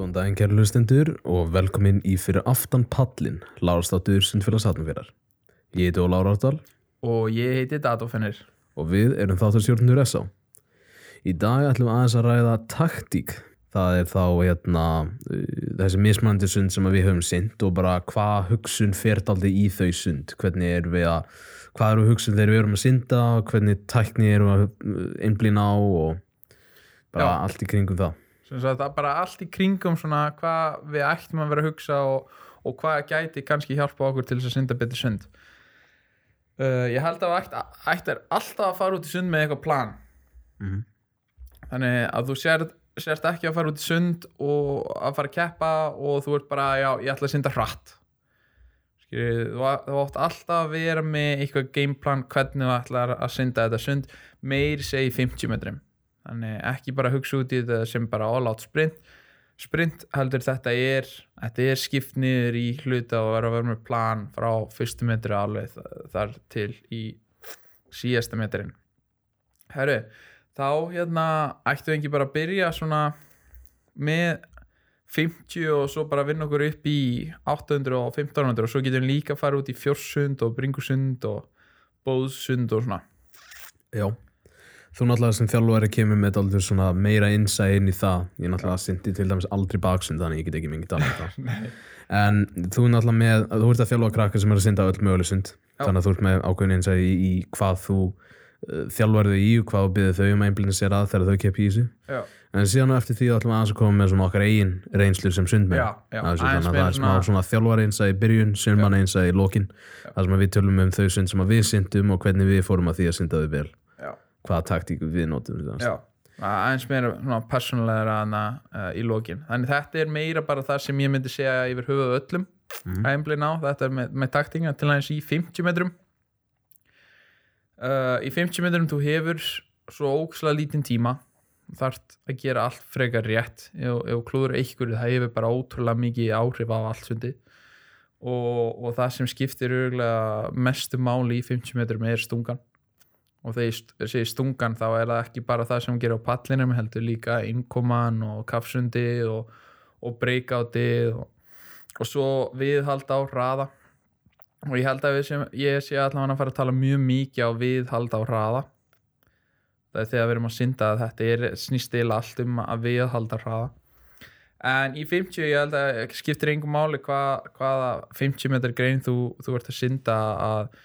Góðan daginn kæru lustendur og velkomin í fyrir aftan pallin, Lárastáttur Sundfélags Hatnumférar. Ég heiti Óla Árárdal og ég heiti Datofennir og við erum þáttarstjórnur S.A. Í dag ætlum við aðeins að ræða taktík. Það er þá hérna, uh, þessi mismænandi sund sem við höfum synd og bara hvað hugsun fer daldi í þau sund. Hvernig er við að, hvað eru hugsun þegar við erum að synda, hvernig tækni erum að uh, einblýna á og bara Já. allt í kringum það. Það er bara allt í kringum svona hvað við ættum að vera að hugsa og, og hvað gæti kannski hjálpa okkur til þess að synda betur sund. Uh, ég held að ætt, ættir alltaf að fara út í sund með eitthvað plan. Mhm. þannig að þú sérð sérst ekki að fara út í sund og að fara að keppa og þú ert bara já, ég ætla að synda hratt. Skilur, þú, þú átt alltaf að vera með eitthvað gameplan hvernig þú ætlar að synda þetta sund meir segi 50 metrum þannig ekki bara hugsa út í þetta sem bara all out sprint. Sprint heldur þetta er þetta er skipt niður í hluta og vera að vera með plan frá fyrstu metri alveg þa- þar til í síðasta metrin herru, þá hérna ættu við ekki bara að byrja svona með 50 og svo bara vinna okkur upp í 800 og 1500 og svo getum við líka að fara út í fjórsund og bringusund og bóðsund og svona. Já. Þú náttúrulega sem þjálfari kemur með meira innsæð inn í það. Ég náttúrulega syndi til dæmis aldrei baksund þannig ég get ekki mingi talað um það. En þú náttúrulega með, þú ert að þjálfa krakka sem er að synda öll möguleg sund. Þannig að þú ert með ákveðin innsæð í, í hvað þú uh, þjálfar þau í og hvað þú byrðir þau um að einblina sér að þegar þau keppi í þessu. Já. En síðan á eftir því ætlum við aðeins að koma með svona okkar eigin reynslur sem sundmenn. Þannig að það er smá svona- þjálfari innsæð í byrjun, sundmanna innsæð í lokin. Það sem við tölum um þau sund sem við syndum og hvernig við fórum að því að synda þau vel. Hvaða taktíku við notum. aðeins meira hana uh, í lokin. Þannig þetta er meira bara það sem ég myndi segja yfir höfuð öllum einblina á, þetta er með, með taktinga til aðeins í 50 metrum. Uh, í 50 metrum þú hefur svo ókslega lítinn tíma. Þarft að gera allt frekar rétt. Ef, ef klúður einhverju það hefur bara ótrúlega mikið áhrif á allt sundi og, og það sem skiptir mestu máli í 50 metrum er stungan og þegar ég segi stungan þá er það ekki bara það sem hún gerir á pallinum heldur líka innkoman og kafsundi og, og breakoutið og, og svo viðhald á hraða. Og ég held að sem, ég sé allavega að fara að tala mjög mikið á viðhald á hraða. Það er þegar við erum að synda að þetta er snýst eila allt um að viðhalda hraða. En í 50 ég held að skiptir engum máli hva, hvaða 50 metrar grein þú, þú ert að synda að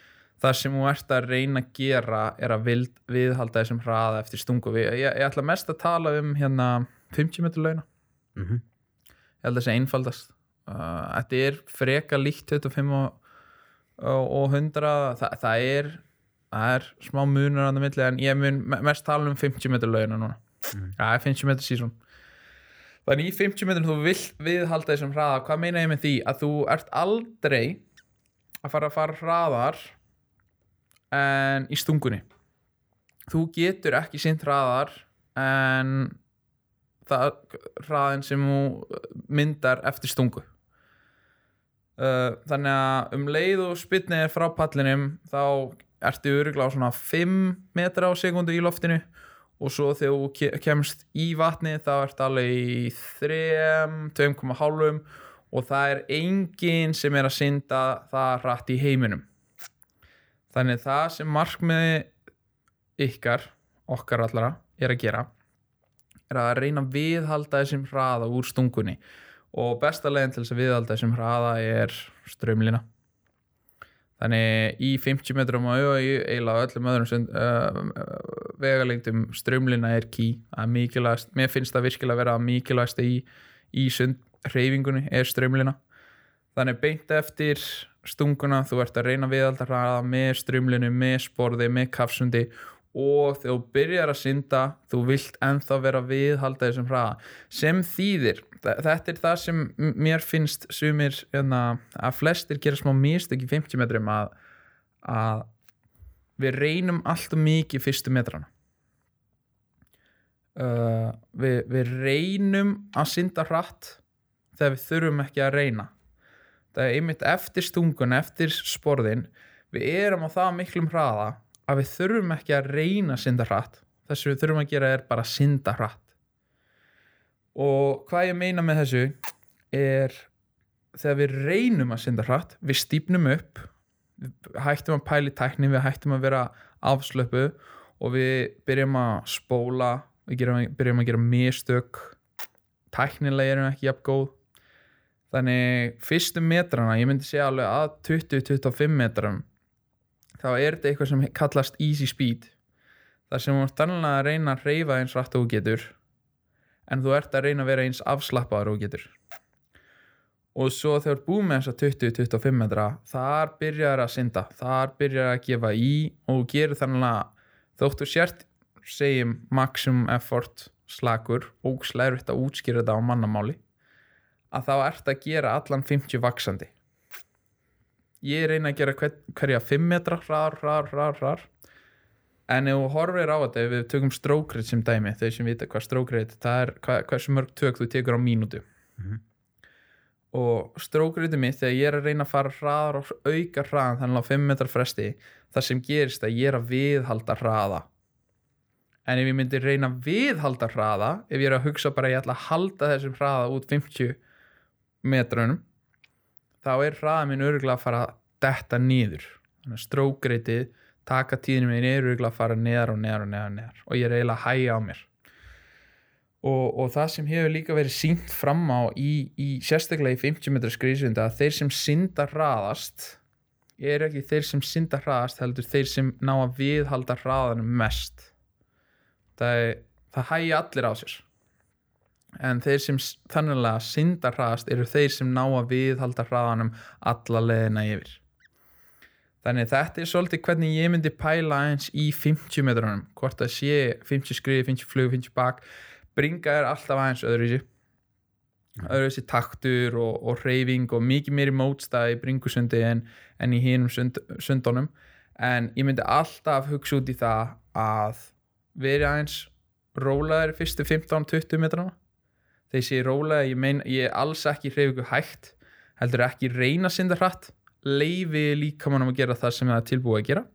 það sem þú ert að reyna að gera er að vild, viðhalda þessum hraða eftir stungu. Ég, ég, ég ætla mest að tala um hérna 50 metrar launa. Mhm. ég held að þessi einfaldast. Uh, þetta er freka líkt 25 og, og, og 100 Þa, það er það er smá munur á það milli en ég mun me- mest tala um 50 metrar launa núna. Mhm. það er 50 metrar sísón þannig í 50 metrum þú vilt viðhalda þessum hraða. Hvað meina ég með því? Að þú ert aldrei að fara að fara hraðar en í stungunni. Þú getur ekki sint hraðar en það hraðin sem þú myndar eftir stungu. Uh, þannig að um leið og spynnið er frá pallinum þá ertu öruglega á svona 5 metra á sekundu í loftinu og svo þegar þú ke- kemst í vatni þá ertu alveg í 3, 2,5 og það er enginn sem er að synda það hratt í heiminum þannig það sem markmiði ykkar, okkar allara er að gera er að reyna að viðhalda þessum hraða úr stungunni. Og besta leiðin til þess að viðhalda þessum hraða er strömlina þannig í 50 metrum og í eiginlega öllum öðrum uh, vegalengdum strömlina er Það er mikilvægast, mér finnst það virkilega að vera mikilvægast í, í sund hreyfingunni er strömlina þannig beint eftir stunguna þú ert að reyna að viðhalda hraða með strömlinu, með sporði, með kafsundi og þegar þú byrjar að synda þú vilt ennþá vera viðhalda þessum hraða. Sem þýðir þetta er það sem mér finnst sumir hérna, að flestir gera smá mistök í 50 metrum að, að við reynum alltaf mikið fyrstu metrana. Uh, við, við reynum að synda hratt þegar við þurfum ekki að reyna það er einmitt eftir stungun eftir sporðin við erum á það miklum hraða að við þurfum ekki að reyna að synda hratt. Það sem við þurfum að gera er bara að synda hratt. Og hvað ég meina með þessu er þegar við reynum að synda hratt við stípnum upp við hættum að pæli tækni, við hættum að vera afslöpu og við byrjum að spóla við byrjum að gera mistök. Tæknilega erum við ekki jafn góð þannig fyrstu metrana, ég myndi segja alveg að 20-25 metrum þá er þetta eitthvað sem kallast easy speed. Þar sem þú ert þannig að reyna að reyfa eins rætt og getur en þú ert að reyna að vera eins afslappaður og getur. Og svo þegar þú ert búið með þessa 20-25 metra þar byrjar að synda þar byrjar að gefa í og þú gerir þannig að þóttu sért segjum maximum effort slagur og slærvitt að útskýra þetta á mannamáli að þá ert að gera allan 50 vaksandi ég reyna að gera hver, hverja 5 metra rar, rar, rar, rar en ef þú horfir á þetta ef við tökum strókreit sem dæmi þeir sem vita hvað strókreit það er hvað, hversu mörg tök þú tekur á mínútu. Mhm. og strókreitið mitt þegar ég er að reyna að fara hraðar og auka hraðan þannig á 5 metrar fresti það sem gerist að ég er að viðhalda hraða. En ef ég myndi reyna að viðhalda hraða ef ég er að hugsa bara að ég ætla að halda þessum hraða út 50 metrunum þá er hraða minn örgulega að fara detta nýður strókreitið taka tíðinu minn er örgulega að fara neðar og neðar og neðar, neðar. Og ég er eiginlega að hæja á mér. Og, og það sem hefur líka verið sínt fram á í, í sérstaklega í 50 metra skriðsvinda að þeir sem synda hraðast er ekki þeir sem synda hraðast heldur þeir sem ná að viðhalda hraðanum mest. Það, það hægja allir á sér en þeir sem s- þannig að synda hraðast eru þeir sem ná að viðhalda hraðanum alla leðina yfir. Þannig þetta er svolítið hvernig ég myndi pæla eins í 50 metrunum. Hvort það sé 50 skriði, 50 flug, 50 bak. Bringa er alltaf aðeins öðruvísi. Öðruvísi taktur og, og reyfing og mikið mótstæði í bringusundi en, en í hinum sund, sundunum. En ég myndi alltaf hugsa út í það að veri aðeins rólaðir fyrstu 15-20 metrana þegar ég sé rólaði, ég mein ég er alls ekki hreyfingu hægt heldur ekki reyna að synda hratt. Leifi líkamannum að gera það sem það er tilbúið að gera.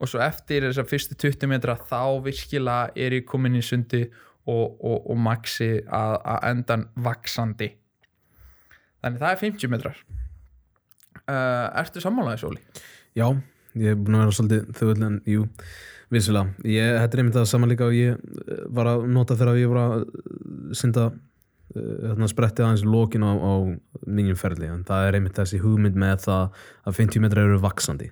Og svo eftir þessar fyrstu 20 metra þá virkilega er ég komin í sundi og, og, og maxi að, að endan vaksandi þannig það er 50 metrar. Uh, Ertu sammálaði Sóli? Já, ég er búin að vera svolítið þauðl en jú, vissulega. Ég, þetta er einmitt það saman líka og ég eh, var að nota þegar ég var að synda uh, hérna, spretti aðeins í lokin á, á mínum ferli, en það er einmitt þessi hugmynd með það að 50 metrar eru vaksandi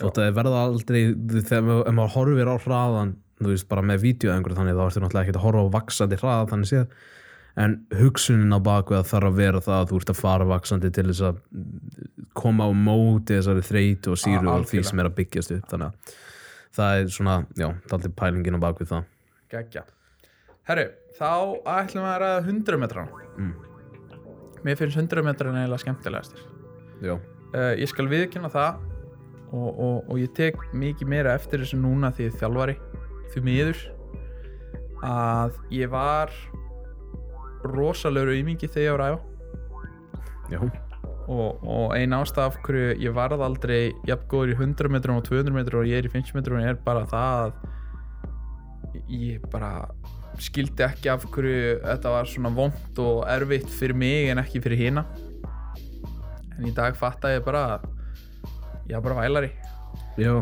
þótt að verða aldrei þegar ef maður horfir á hraðan þú veist, bara með vídeo einhverju þannig þá ertu náttúrulega ekki að horfa á vaksandi hraða þannig séð. En hugsunin á baku að þarf að vera það að þú ert að fara vaksandi til þess að koma á móti þessari þreytu og síru A- og því sem er að byggjast upp. Þannig að það er svona, já, það er pælingin á baku það. Gækja Herru, þá ætlum við að ræða 100 metrana Mm. Mér finnst 100 metrana eiginlega skemmtilegastir. Já, uh, Ég skal viðkynna það og, og, og ég tek mikið meira eftir þessu núna því ég þjálfari því miður að ég var rosalegur auðmingi þegar ég var að æfa. Já, og, og ein ástaf af hverju ég varð aldrei jafn góður í 100 metrum og 200 metrum og ég er í 50 metrum er bara það að ég bara skildi ekki af hverju þetta var svona vond og erfitt fyrir mig en ekki fyrir hina. En í dag fatta ég bara að ég var bara vælari. Já,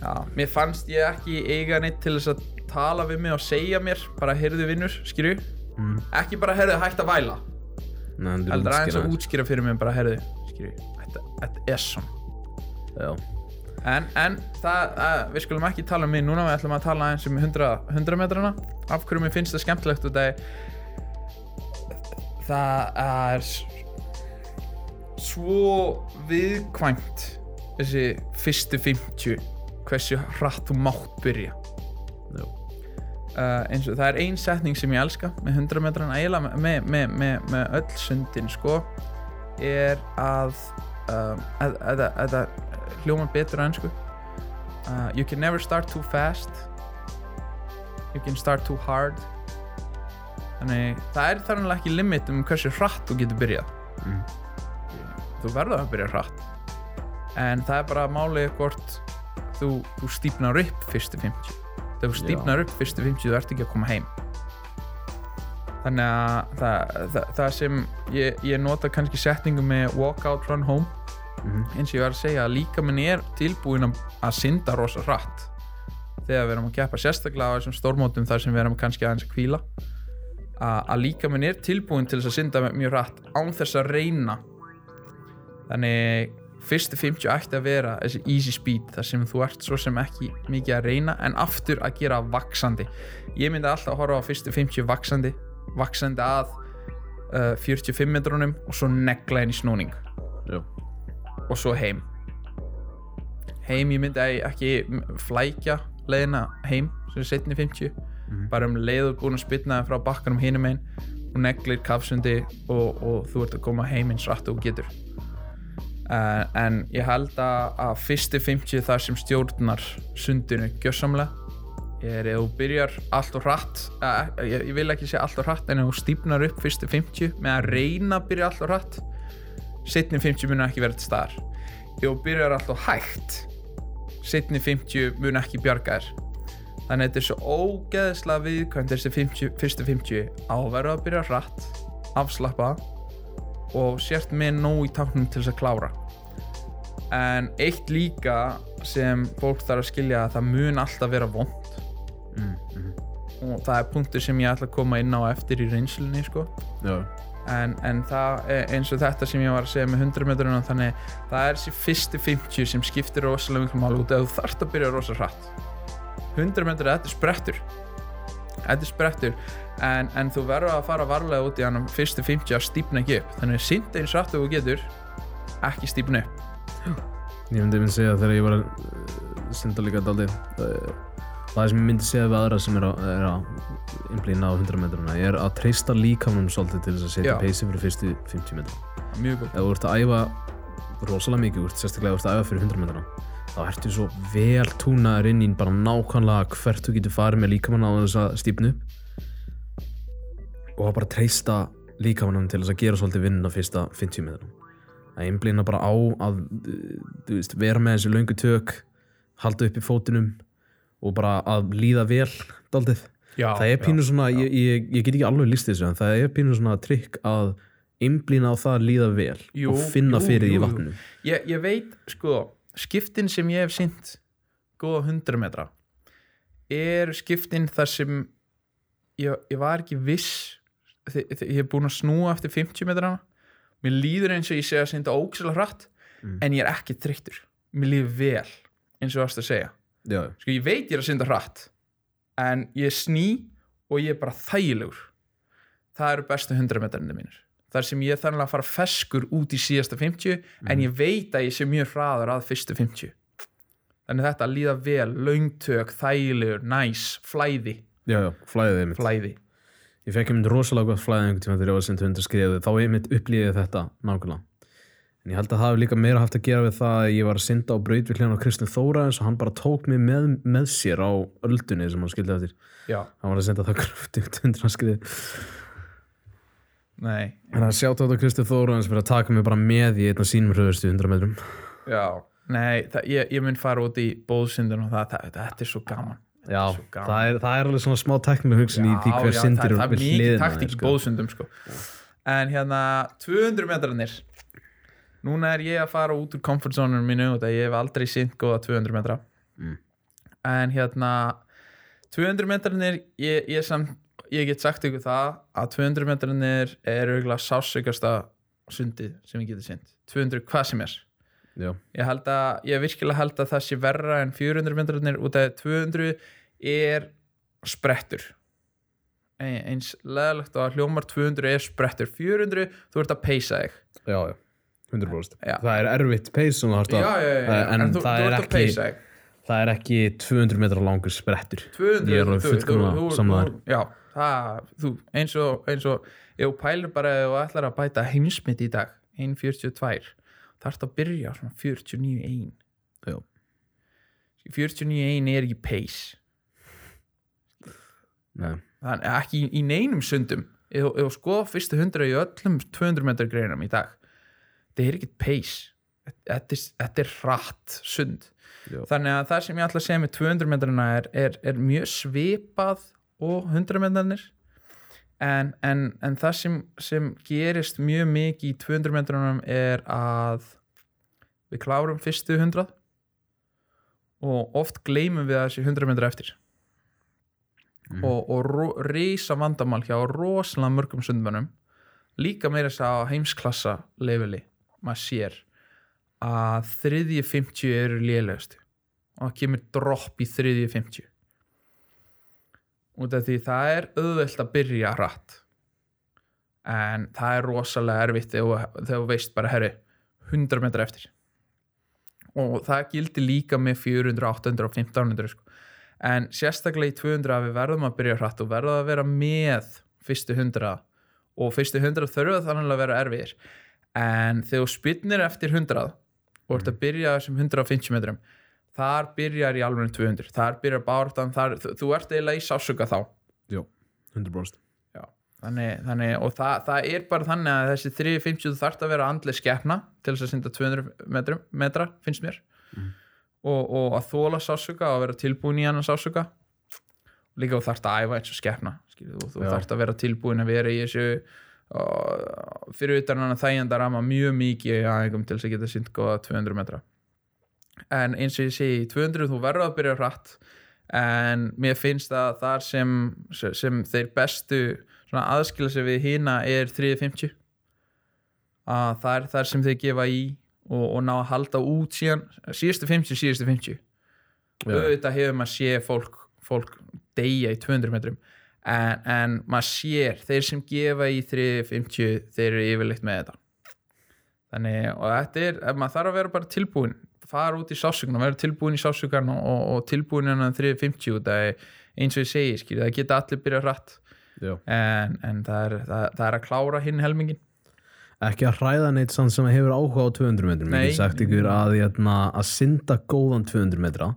Já, mér fannst ég ekki eiga neitt til þess að tala við mig og segja mér bara heyrðu vinnur, skilju. Mm. ekki bara heyrðu hægt að væla. Heldur aðeins að útskýra. fyrir mig bara heyrðu, skilju, þetta er svona. Já, En, en það, að, við skulum ekki tala um mig núna, við ætlum að tala eins um 100, 100 metrana. Af hverju mér finnst það skemmtilegt og það það er svo viðkvæmt þessi fyrstu 50 hversu hratt þú mátt byrja. Já, uh, eins og það er ein setning sem ég elska með 100 metrana, eiginlega með, með, með, með öll sundin sko er að að, að, að, að hljóma betur á ennsku uh, you can never start too fast. You can start too hard. Þannig það er þar ekki limit um hversu hratt þú getur byrjað. Mm. þú verður að byrja hratt. En það er bara málið hvort þú, þú stípnar upp fyrstu 50 þegar þú Já. stípnar upp fyrstu 50 þú ert ekki að koma heim. Þannig að það, það, það sem ég, ég nota kannski setningu með walk out, run home Mhm. eins og ég var að segja að líka minn er tilbúin að synda rosa hratt þegar við erum að keppa sérstaklega á þessum stórmótum þar sem við erum kannski aðeins að kvíla að, að líka minn er tilbúin til þess að synda mjög hratt án þess að reyna þannig fyrstu 50 ætti að vera þessi easy speed þar sem þú ert svo sem ekki mikið að reyna en aftur að gera vaksandi ég myndi alltaf að horfa á fyrstu 50 vaksandi vaksandi að uh, 45 metrunum og svo negla í snúning Já. Og svo heim. Heim ég myndi að ekki flækja leiðina heim sem er setni 50 Mhm. bara um leið og búin að spilna frá bakkanum hinum einn og neglir kapsundi og, og þú ert að koma heim eins rætt og getur. Uh, en ég held að, að fyrsti 50 þar sem stjórnar sundinu gjössamlega er ef þú byrjar allt og hratt uh, ég, ég vil ekki segja allt og hratt en ef þú stípnar upp fyrstu 50 með að reyna að byrja allt og hratt setni 50 mun ekki vera til staðar ef þú byrjar allt og hægt setni 50 mun ekki bjarga þér þannig að þetta er svo ógeðslega viðkvæmt þessi 50, fyrstu 50 áverðu að byrja hratt afslappa og sért með nóg í táknum til þess að klára en eitt líka sem fólk þarf að skilja að það mun alltaf vera vond Mm, mm. og það er punktur sem ég ætla að koma inn á eftir í reynslunni sko. Já. En, en það er eins og þetta sem ég var að segja með 100 metruna þannig það er þessi fyrsti 50 sem skiptir rosalega miklu máli út af þú þarft að byrja rosa hratt. 100 metrar, þetta er sprettur. Þetta er sprettur. En, en þú verður að fara varlega út í hann fyrstu 50 að stípna ekki upp. Þannig að synda eins hratt og þú getur ekki stípna upp. Ég myndi myndi segja þegar ég var að uh, synda líka daldi það sem ég myndi segja við aðra sem er að, er að innblýna á 100 metruna ég er að treysta líkamanum svolítið til þess að setja peysi fyrir fyrstu 50 metra mjög góð ef þú ert að æfa rosalega mikið úr sérstaklega ef þú ert að æfa fyrir 100 metrana þá ertu svo vel túnaður inn í bara nákvæmlega hvert þú getur farið með líkamann á þess að stípnu og að bara treysta líkamannum til þess að gera svolítið vinnun á fyrsta 50 metrana að einblýna bara á að þú veist, vera með þessi löngu tök halda upp í fótunum og bara að líða vel daldið já, það er pínu svona, ég, ég, ég get ekki alveg líst þessu en það er pínu svona trikk að einblýna á það að líða vel Jú, og finna jú, fyrir því jú, í jú. vatninu. Ég, ég veit sko skiptin sem ég hef synt góða 100 metra er skiptin þar sem ég, ég var ekki viss þe- þe- ég hef búin að snúa eftir 50 metrana mér líður eins og ég sé að synda ókslega hratt Mm. en ég er ekki þreyttur. Mér líður vel eins og þú varst að segja sko ég veit ég er að synda hratt en ég sný og ég er bara þægilegur. Það eru bestu 100 metrarnir mínir. Þar sem ég þannig að fara feskur út í síðasta 50 en ég veit að ég sé mjög hraður að fyrstu 50 þannig þetta að líða vel löngtök, þægilegur, næs flæði, já, já, einmitt. Flæði. Ég fekk einmitt rosalega gott tíma þegar ég var að synda 100 skriðið þá einmitt upplýðið þetta nákvæmlega en ég held að það hefur líka meira haft að gera við það að ég var að synda á braut við hljóðan á Kristinn Þóra eins og hann bara tók mig með, með sér á öldunni sem hann skildi eftir. Já, hann var að synda það kröftugt 100 skriðið nei, en að sjáta á Kristinn Þóra eins fyrir að taka mig bara með í einna sínum hröðustu 100 metrum. Já. Nei, það, ég, ég mun fara út í bóðsindun og það, það, þetta er svo gaman. Já, er, það er alveg svona smá teknileg hugsun í því Já, hver já, syndir það, það er mikið taktík í sko. bóðsundum sko. en hérna 200 metrarnir núna er ég að fara út úr comfort zone mínu og það ég hef aldrei synt góða 200 metra. Mm. en hérna 200 metrarnir ég, ég, samt, ég get sagt ykkur það að 200 metrarnir er auðvitað sásökasta sundið sem ég geti synt 200 hvað sem er. Já, ég held að, ég virkilega held að það sé verra en 400 metrarnir út af 200 er sprettur. Ein- eins leðalegt og að hljómar 200 er sprettur. 400, þú ert að peysa þig. Já, já 100% Já. það er erfitt pace sem þú já, að já, já, en en, þú, það þú er að ekki- þig það er ekki 200 metra langur sprettur. 200, Ég er alveg fullkomlega það, þú, eins og eins og, þú pælir bara ef þú ætlar að bæta heimsmynd í dag 1.42, þarfst að byrja svona 49.1 Já. 49.1 er ekki pace. Nei. þannig að ekki í, neinum sundum. Þú skoða fyrstu 100 í öllum 200 metrar greinum í dag þetta er ekki pace. Þetta þetta er hratt sund. Já. þannig að það sem ég ætla að segja með 200 metrarna er, er, er mjög svipað og 100 metrarnir. En, en, en það sem, sem gerist mjög mikið í 200 metrunum er að við klárum fyrstu 100 og oft gleymum við þessi 100 metra eftir. Mhm. og, og risa vandamál hjá rosalega mörgum sundmönnum líka meira þess að heimsklassa leveli maður sér að þriðji 50 eru lélegust og það kemur dropp í þriðji 50 út af því það er auðvelt að byrja rætt en það er rosalega erfitt þegar þú veist bara herri 100 metra eftir. Og það gildi líka með 400, 800 og 1500 sko. en sérstaklega í 200 að við verðum að byrja hratt og verðum að vera með fyrstu 100 og fyrstu 100 þurfa þannig að vera erfiðir en þegar þú spynnir eftir 100 og ert að byrja þessum 150 metrum þar byrjar í alveg 200 þar byrjar bártan, þar, þú, ert eiginlega í sásuga þá. 100% þannig, þannig, og það, það er bara þannig að þessi 350 þú þarft að vera andlega skeppna til þess að synda 200 metrum, metra finnst mér. Mm. og, og að þóla sásuga og vera tilbúin í annan sásuga líka þú þarft að æfa eins og skeppna þú, þú Já. þarft að vera tilbúin að vera í þessu og, fyrir utan hann að þægjanda rama mjög mikið í aðeingum til þess að geta synd góða 200 metra. En eins og ég segi í 200 þú verður að byrja hratt en mér finnst að þar sem, sem þeir bestu svona aðskila sig við hina er 350 að það er þar sem þeir gefa í og, og ná að halda út síðan síðustu 50, síðustu 50 Já. auðvitað hefur maður sé fólk, fólk deyja í 200 metrum en, en maður sér þeir sem gefa í 350 þeir eru yfirleitt með þetta. Þannig og þetta er, maður þarf að vera bara tilbúin fara út í sásugun og vera tilbúin í sásugan og, og, og tilbúin innan 350 út að eins og ég segi, skil, það geta allir byrjað Já. en, en það, er, það, það er að klára hinn helmingin ekki að hræða neitt samt sem hefur áhuga á 200 metrum ég hef sagt ykkur að, hérna, að synda góðan 200 metra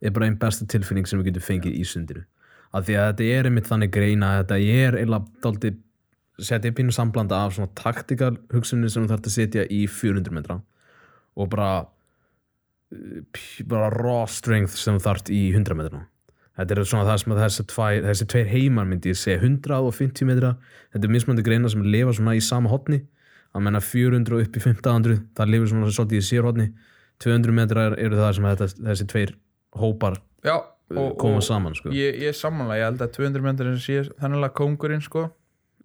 er bara einn besta tilfinning sem við getum fengið í sundinu af því að þetta er einmitt þannig greina að þetta er eiginlega dálítið setja pínu samblanda af svona taktikal hugsunni sem þú þarf að setja í 400 metra og bara p- bara raw strength sem þú þarft í 100 metra. Þetta er svona það sem að þessi, tvæ, þessi tveir heimar myndi ég segja 100 og 50 metra. Þetta er mismöndi greina sem lifa svona í sama hotni að menna 400 og upp í 1500 það lifir svona svolítið í sérhóttni 200 metrar eru það sem þetta, þessi tveir hópar já, og, koma og saman sko. ég, ég sammála, ég held að 200 metrar sé þannig að kongurinn sko.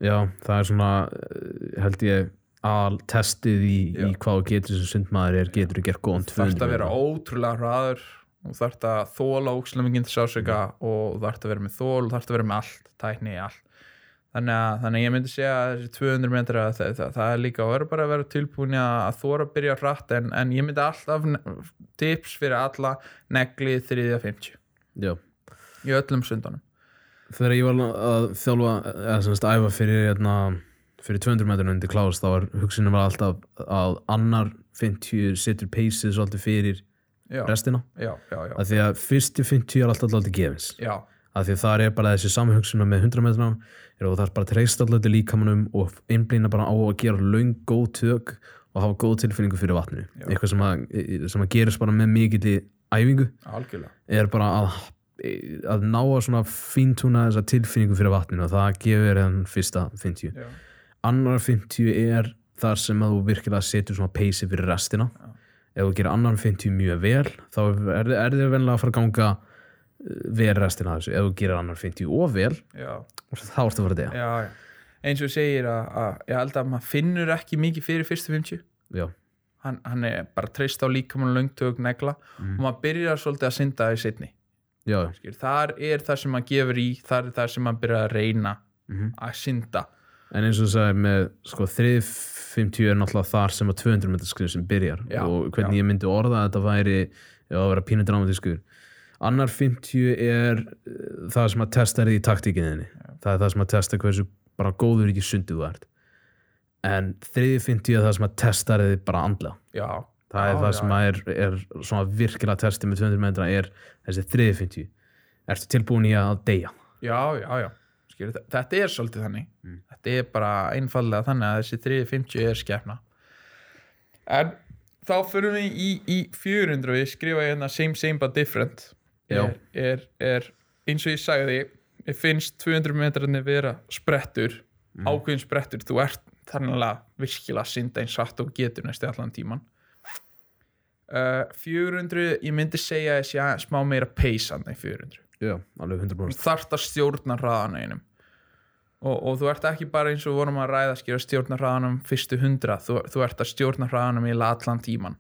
Já, það er svona uh, held ég al testið í, í hvað getur sem sundmaður er getur þú gert góðan þú þarft 200 að vera ótrúlega hraður þú þarft að þóla ókslemingin til sásöka og þú þarft að vera með þól þú þarft að vera með allt, tækni, allt. Þannig að, þannig að ég myndi segja að þessi 200 metra það, það, það er líka að vera bara að vera tilbúin að, þóra að byrja hratt en, en ég myndi alltaf tips fyrir alla negli 350 já. Í öllum sundunum. Þegar ég var að þjálfa eða semst æfa fyrir, hérna, fyrir 200 metrun undir Klaus þá var hugsunum var alltaf að annar 50 setur peysið svolítið fyrir já, restina. Já, af því að fyrstu 50 er alltaf alltaf gefins. Af því að það er bara þessi saman hugsunum með 100 metruna er að það er bara að treysta alltaf til líkamannum og einblýna bara á að gera löng góð tök og hafa góð tilfinningu fyrir vatninu. Já. eitthvað sem að, sem að gerist bara með mikill æfingu. Algjörlega. Er bara að, að ná að fíntúna þessa tilfinningu fyrir vatninu og það gefur hann fyrsta 50 já, annar 50 er þar sem að þú virkilega setur svona peysi fyrir restina. Já. ef þú gerir annar 50 mjög vel þá er, er þið venlega að fara að ganga uh, vel restina þessu. Ef þú gerir annar 50 of vel já, þá ertu að fara að já. eins og segir að, að ég held að maður finnur ekki mikið fyrir fyrstu 50 já, hann, hann er bara treyst á líkamann löngtök negla. Mm. og maður byrjar svolítið að synda í setni já, þar er það sem maður gefur í þar er það sem maður byrjar að reyna Mhm. að synda. En eins og þú sagði með sko, 350 er náttúrulega þar sem að 200 metrar skrif sem byrjar. Já, og hvernig já. ég myndi orða að þetta væri já, að vera pínu dramatískur. Annar 50 er uh, það sem að testa þig í taktíkinni það er það sem að testa hversu bara góður ekki sundið þú ert en 350 er það sem að testa þig bara andlega. Já, það er Já, það já, sem að er, er svona virkilega testi með 200 metra er þessi 350 ertu tilbúin í að deyja? Já, já, já. Þe- þetta er svolítið þannig. Mm. þetta er bara einfallega þannig að þessi 350 er skefna en þá fyrir við í, í 400 við skrifa hérna same same but different. Er, er, er eins og ég sagði ég finnst 200 metrarnir vera sprettur. Ákveðin sprettur, þú ert þannig að virkilega synda eins satt og getur næstu allan tíman uh, 400, ég myndi segja að aðeins smá meira peysand en 400 Já, 100% þarft að stjórna hraðan einum. Og, og þú ert ekki bara eins og vorum að ræða skýra stjórna hraðanum fyrstu hundra þú, þú ert að stjórna hraðanum eiginlega allan tíman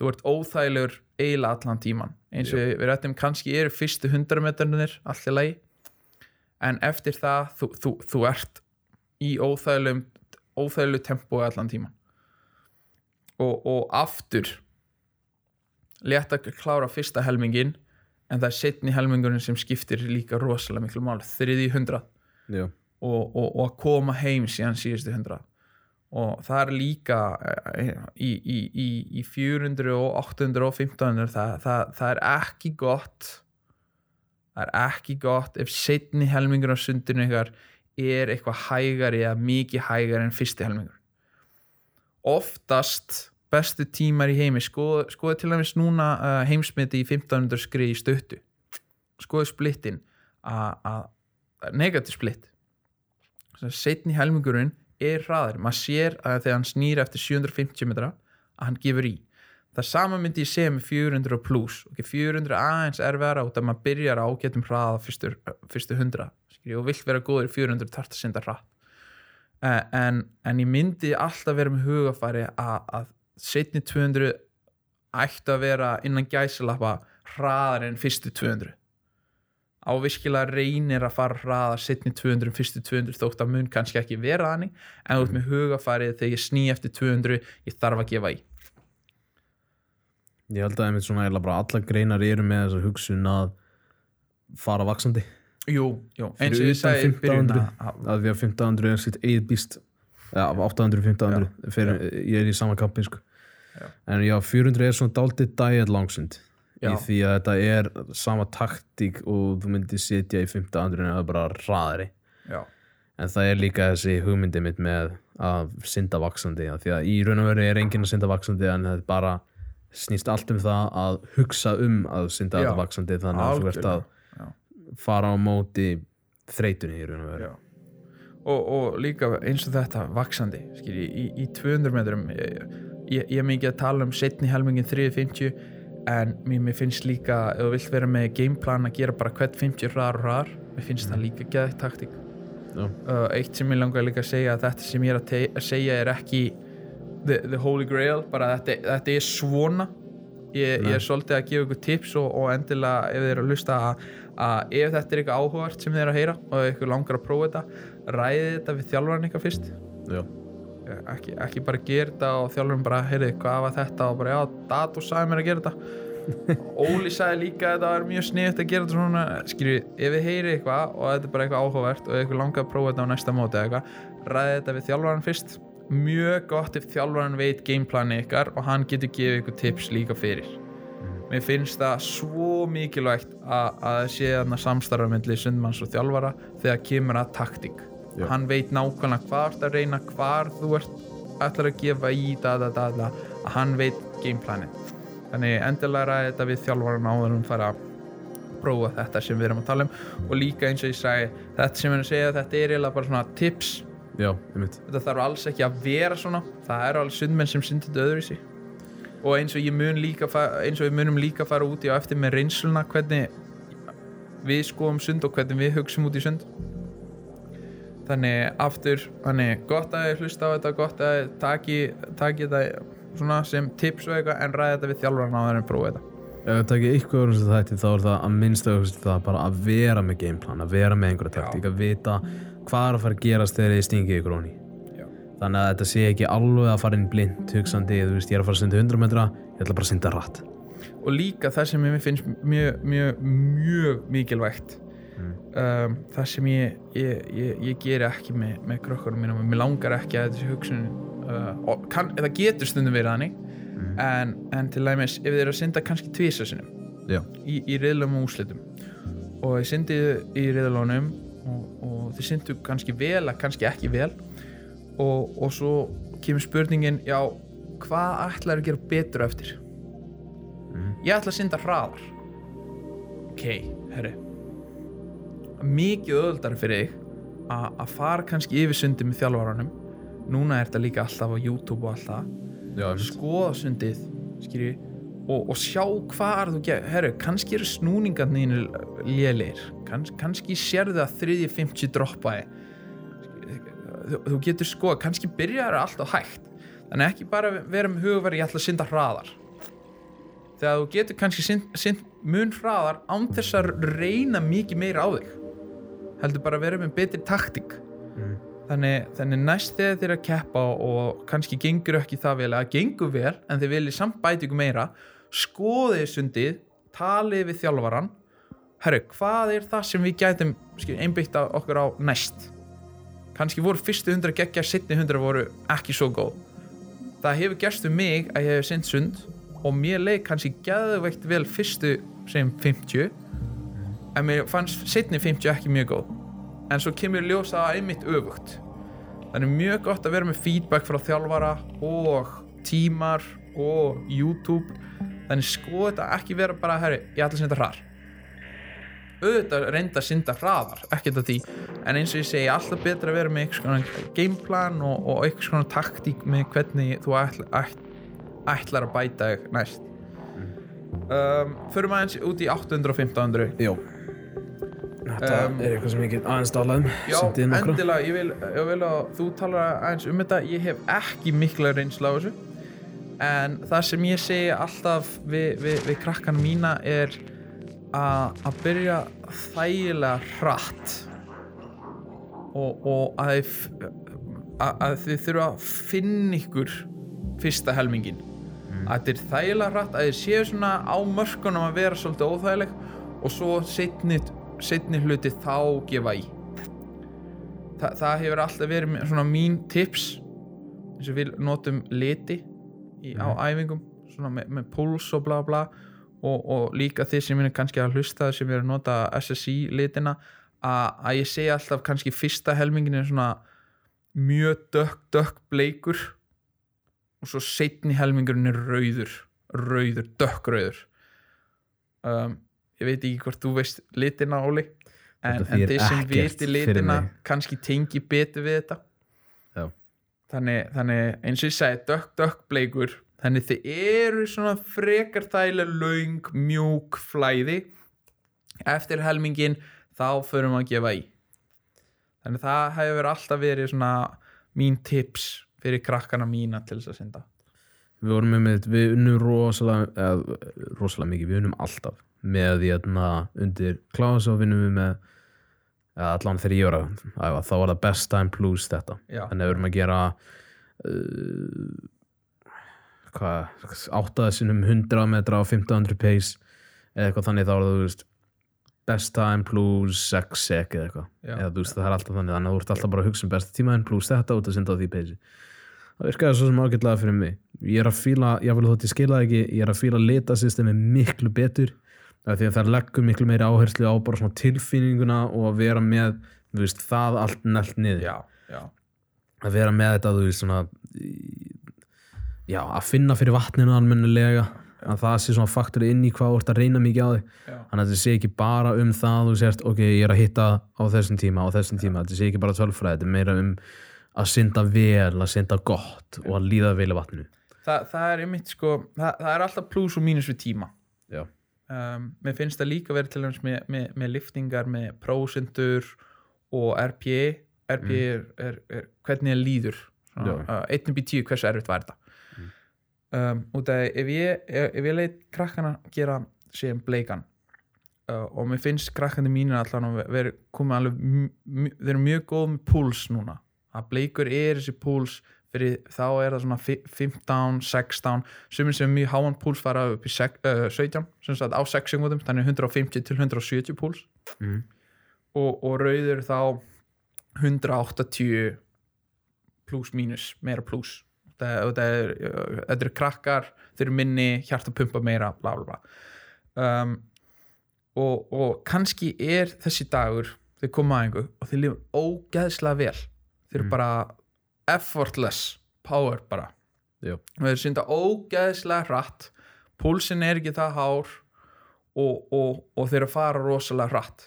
þú ert óþægilegur eiginlega allan tíman eins og við, við rættum kannski eru fyrstu hundra metrarnir allir lagi. En eftir það þú, þú, þú ert í óþægilegum óþægilegu tempói allan tíman og, og aftur létt að klára fyrsta helmingin en það er setni helmingurinn sem skiptir líka rosalega miklu mál þriði hundra og, og, og að koma heim síðan síðustu hundra og það er líka eh, í, í, í, í 400 og 800 og 1500 það, það, það er ekki gott það er ekki gott ef setni helmingur á sundinu ykkar er eitthvað hægari eða mikið hægari en fyrsti helmingur. Oftast bestu tímar í heimi. Skoðu, skoðu til dæmis núna uh, heimsmyndi í 1500 skrið í stöttu skoðu splittin að negativ splitt setni helmingurinn er hraðar maður sér að þegar hann snýr eftir 750 metra að hann gefur í. Það sama myndi ég segja með 400 og plus. Okay, 400 aðeins er vera út að maður byrjar á getum hraða fyrstu, fyrstu 100 skilji, og vilt vera góður í 400 þarf að senda hratt en, en ég myndi alltaf vera með hugafæri að, setni 200 ættu að vera innan gæsalappa hraðar en fyrstu 200 ávirkilega reynir að fara hraðar setni 200 fyrstu 200 þótt að mun kannski ekki vera þannig en út með hugafærið þegar ég sný eftir 200 ég þarf að gefa í. Ég held að einmitt svona allar greinar eru með þessa hugsun að fara vaksandi jú, jú, eins og ég sagði byrjun 1500 að- því að 1500 er sitt eigið býst ja, 800, 1500 fyrir, ég er í sama kampi sko. En já, 400 er svona daldið diet langsund í því að þetta er sama taktík og þú myndir sitja í 1500 en það er bara hraðari. Já, en það er líka þessi hugmyndi mitt með að synda vaksandi því að í raun og veru er enginn að synda vaksandi en er bara snýst allt um það að hugsa um að synda þetta vaksandi þannig að þú ert að. Fara á móti þreytunni í raun og veru. Og, og líka eins og þetta vaksandi skilji, í, í 200 metrum ég, er mikið að tala um setni helmingin 350 en mér, mér finnst líka ef þú vilt vera með gameplan að gera bara hvert 50 hraðar og hraðar mér finnst það líka geðið taktík. Uh, eitt sem ég langar líka að segja þetta sem ég er að, te- að segja er ekki the, the holy grail bara þetta, þetta er svona. Ég, ég er svolítið að gefa ykkur tips og, og endilega ef þið eru að hlusta að, að ef þetta er eitthvað áhugavert sem þið eru að heyra og ykkur langar að prófa þetta ræði þetta við þjálfarinn ykkar fyrst. Ekki, ekki bara gera þetta og þjálfarinn bara heyrði hvað var þetta? Og bara já, Dato sagði mér að gera þetta. Óli sagði líka að þetta var mjög sniðt að gera þetta svona skilju, ef þið heyri eitthvað og þetta er bara eitthvað áhugavert og ykkur langar að prófa þetta á næsta móti eitthvað ræði þetta við þjálfarinn fyrst. Mjög gott ef þjálfarinn veit gameplani ykkar og hann getur gefið ykkur tips líka fyrir mér finnst það svo mikilvægt að, að það sé þarna samstarfa myndli sundmanns og þjálfara þegar kemur að taktík. Já. hann veit nákvæmlega hvað ert að reyna hvar þú ert ætlar að gefa í da, da, da, da, að hann veit gameplanin þannig endilega ræði þetta við þjálfaran áður hún fara að prófa þetta sem við erum að tala um. Og líka eins og ég sagði þetta sem við erum að segja þetta er eiginlega bara svona tips. Já, þetta þarf alls ekki að vera svona. Það eru alveg sundmenn sem syndir þetta öðruvísi og eins og ég mun líka fa- eins og við munum líka fara út í á eftir með reynsluna hvernig við skoðum sund og hvernig við hugsum út í sund. Þannig aftur þannig gott að þið hlusta á þetta gott að þið taki, taki þetta sem tips og eitthvað en ræði þetta við þjálfarna á þeirra prófa þetta. Ef við takið ykkur öðrum sem þætti þá er það að minnsta það bara að vera með gameplan að vera með einhverja taktík að vita hvað er að fara að gerast þegar þið stingið ykkur óni. Þannig að þetta sé ekki alveg að fara inn blind hugsandi, þú veist ég er að fara að synda 100 metra ég ætla bara að synda rætt og líka það sem ég finnst mjög, mjög, mjög mikilvægt um, það sem ég, ég, ég, ég geri ekki með, með krökkunum mínum og mér langar ekki að þessi hugsun uh, kann, það getur stundum verið hannig en, en til dæmis ef þið eru að synda kannski tvísa sinum Já, í, í riðlum og úslitum og þið syndið í riðlunum og, og þið syndu kannski vel að kannski ekki vel og, og svo kemur spurningin já, hvað ætlar að gera betur eftir? Ég ætla að synda hraðar. Ok, herri. Mikið öðuldar fyrir þig að fara kannski yfir sundi með þjálfaranum. Núna er þetta líka alltaf á YouTube og alltaf Já, skoða sundið skilji, og, og sjá hvað er þú ger herru, kannski eru snúningarnir lélir, Kanns, kannski sérðu að þriðji 50 droppaði þú, þú getur skoða kannski byrjar allt á hægt þannig ekki bara vera með hugverð ég ætla að synda hraðar. Þegar þú getur kannski synd, synd mun hraðar án þess að reyna mikið meira á þig heldur bara að vera með betri taktík. Mm. þannig, þannig næst þegar er að keppa og kannski gengur ekki það vel að gengur vel en þið viljið samt bæti ykkur meira skoðið sundið talið við þjálfaran herru, hvað er það sem við gætum einbyggt okkur á næst kannski voru fyrstu hundra geggja setni hundra voru ekki svo góð. Það hefur gerst um mig að ég hef synd sund og mér leik kannski geðveikt vel fyrstu sem 50 en mér fannst setni 50 ekki mjög góð. En svo kemur ljósa að einmitt öfugt. Þannig mjög gott að vera með feedback frá þjálfara og tímar og YouTube. Þannig skoða þetta ekki vera bara herri, ég ætla að synda hrar auðvitað reynda að synda hraðar ekkert að því, en eins og ég segi alltaf betra að vera með eitthvað svona gameplan og, og eitthvað svona taktík með hvernig þú ætla, ætl, ætlar að bæta þig næst. Um, förum aðeins út í 800 og 1500 Já Þetta Um, er eitthvað sem ég get aðeins talað um. Já, endilega, ég vil, ég vil að þú talar aðeins um þetta, ég hef ekki mikla reynsla á þessu. En það sem ég segi alltaf við, við, við krakkana mína er að að byrja þægilega hratt og, og að, að, þið þurfa að finna ykkur fyrsta helmingin að þetta er þægilega hratt að þið séu svona á mörkunum að vera svolítið óþægileg og svo setni, setni hluti þá gefa í. Þa, það hefur alltaf verið svona mín tips eins og við notum liti í, á æfingum svona með, með puls og bla bla og, og líka þið sem er kannski að hlusta sem er að nota SSI litina að, ég segi alltaf kannski fyrsta helmingin er svona mjög dökk dökk bleikur og svo setni helmingurinn er rauður rauður, dökkrauður um, ég veit ekki hvort þú veist litina Óli en, en þeir sem viti fyrir litina kannski tengi betur við þetta. Já. þannig, þannig eins og ég segi dökk, dökk bleikur þannig þið eru svona frekar þægilega laung, mjúk flæði. Eftir helmingin þá förum við að gefa í. Þannig það hefur alltaf verið svona mín tips fyrir krakkana mína til þess að synda. Við vorum með, með við unnum rosalega eða, rosalega mikið, við unnum alltaf með því að undir kláðs og vinnum við með allan þegar ég var að þá var það best time plus þetta. Já. þannig að við erum að gera uh, hvað, áttaða sinnum 100 metra á 1500 pace eða eitthvað þannig þá er það þú veist best time plus 6 sek eða eitthvað. Eða þú veist það er alltaf þannig þannig að þú ert alltaf bara að hugsa um besta tímaðin plus þetta út að synda á því pace það virkaði svo sem ágætlega fyrir mig. Ég er að fíla, ég vil þótt ég skila ekki ég er að fíla litasystemi miklu betur af því að það leggur miklu meiri áherslu á bara svona tilfinninguna og að vera með veist, það allt nælt niður. Já, já, að vera með þetta þú veist svona já, að finna fyrir vatninu almennilega að það sé svona faktor inn í hvað þú ert að reyna mikið á þig. Þannig að þetta sé ekki bara um það þú sért, ok, ég er að hitta á þessum tíma á þessum tíma, þetta sé ekki bara tölfræði þetta er meira um að synda vel að synda gott og að líða vel í vatninu. Þa, það er einmitt sko það, það er alltaf pluss og mínus við tíma. Um, mér finnst það líka verið til dæmis með, með, með liftingar með prósendur og RPA RPA er, er, er hvernig það líður. Já. uh, 1 upp í 10 hversu erfitt var þetta um, út af ef ég, ef ég leit krakkana gera síðan bleikan uh, og mér finnst krakkandi mínir allan að vera komið alveg þeir eru mjög góð með púls núna. Að bleikur er þessi púls fyrir þá er það svona fi- 15, 16 sumir sem er mjög háan púls fara upp í sek, uh, 17 sem sagt á 6 sekundum þannig 150 til 170 púls. Mm. og, og rauður þá 180 pluss mínus, meira pluss þetta eru krakkar þeir eru minni, hjarta pumpa meira bla bla bla. Um, og, og kannski er þessi dagur, þeir koma að einhver og þeir lifa ógeðslega vel. Þeir eru Mm. bara effortless power bara. Já. og þeir synda ógeðslega hratt púlsin er ekki það hár og, og, og þeir eru að fara rosalega hratt.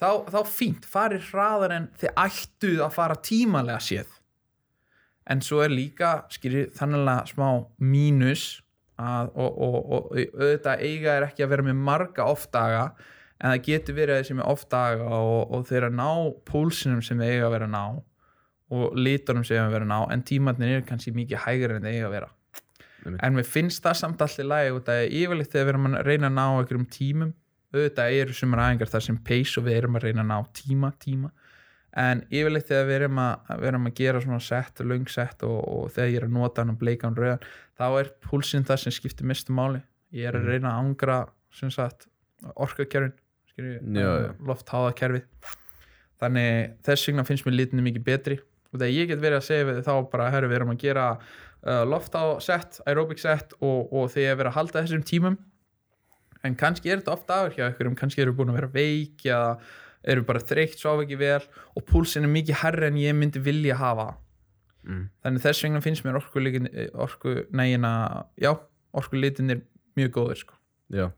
Þá, þá fínt, farið hraðar en þið ættuð að fara tímalega séð en svo er líka skýri þannig smá mínus að, og, og, og, auðvitað eiga er ekki að vera með marga off-daga en það getur verið þessi með off-daga og, og þeir að ná púlsinum sem þeir eiga að vera að ná og litunum sem þeir eiga að vera að ná en tímatnir eru kannski mikið hægari en þeir eiga að vera Einmitt. en mér finnst það samt alltaf lægi út að yfirleitt þegar við erum að reyna að ná einhverjum tímum auðvitað eru sumar aðingar þar sem pace og við erum að reyna að ná tíma, tíma en yfirleitt þegar við erum að, við erum að gera svona sett, löng sett og, og þegar ég er að nota hann og bleika hann rauðan þá er púlsinn það sem skiptir mestu máli ég er að Mhm. reyna að angra orkakerfin já. loftháðakerfið þannig þess vegna finnst mér litinu mikið betri og þegar ég get verið að segja við þá bara herru við erum að gera uh, loftháðsett, aerobic set og, og þegar ég er verið að halda þessum tímum en kannski er þetta ofta aður hjá ykkur kannski eru búin að vera veik eða eru bara þreytt, svo ekki vel og púlsin er mikið herri en ég myndi vilja hafa mm. þannig þess vegna finnst mér orku, orku nægina, já, orku litinir mjög góður sko. Já,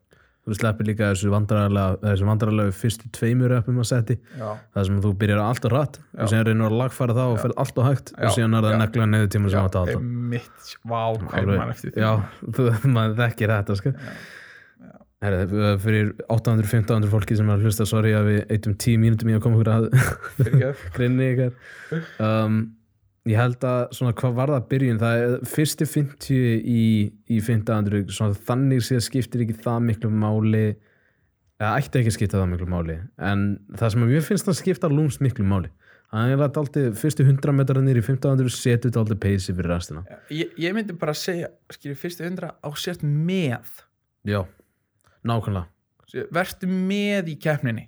þú sleppir líka þessu vandræðarlega fyrstu tveimur uppum að setti já, það sem þú byrjar alltaf rætt Já. og síðan reynur að lagfæra það og Já. fer alltaf hægt Já. og síðan er það Já. negla neður tíma sem já, átt að halda mitt vá, hvað er maður eftir því já, þú, maður þekkir þetta sko. Já. Herri, fyrir 800-1500 fólki sem er að hlusta. Sorry að við eitum 10 mínútum í að koma okkur að grinni ykkar. Um, ég held að svona hvað var það byrjun? Það er fyrsti 50 í, í 1500 svona þannig séð skiptir ekki það miklu máli. Eða ætti ekki að skipta það miklu máli en það sem að mér finnst að skipta lúmst miklu máli er að aldrei fyrstu 100 metrarnir í 1500 setur þetta aldrei peysi fyrir restina. Ég, ég myndi bara segja skilju fyrstu hundra á sért með. Já, nákvæmlega. Vertu með í keppninni.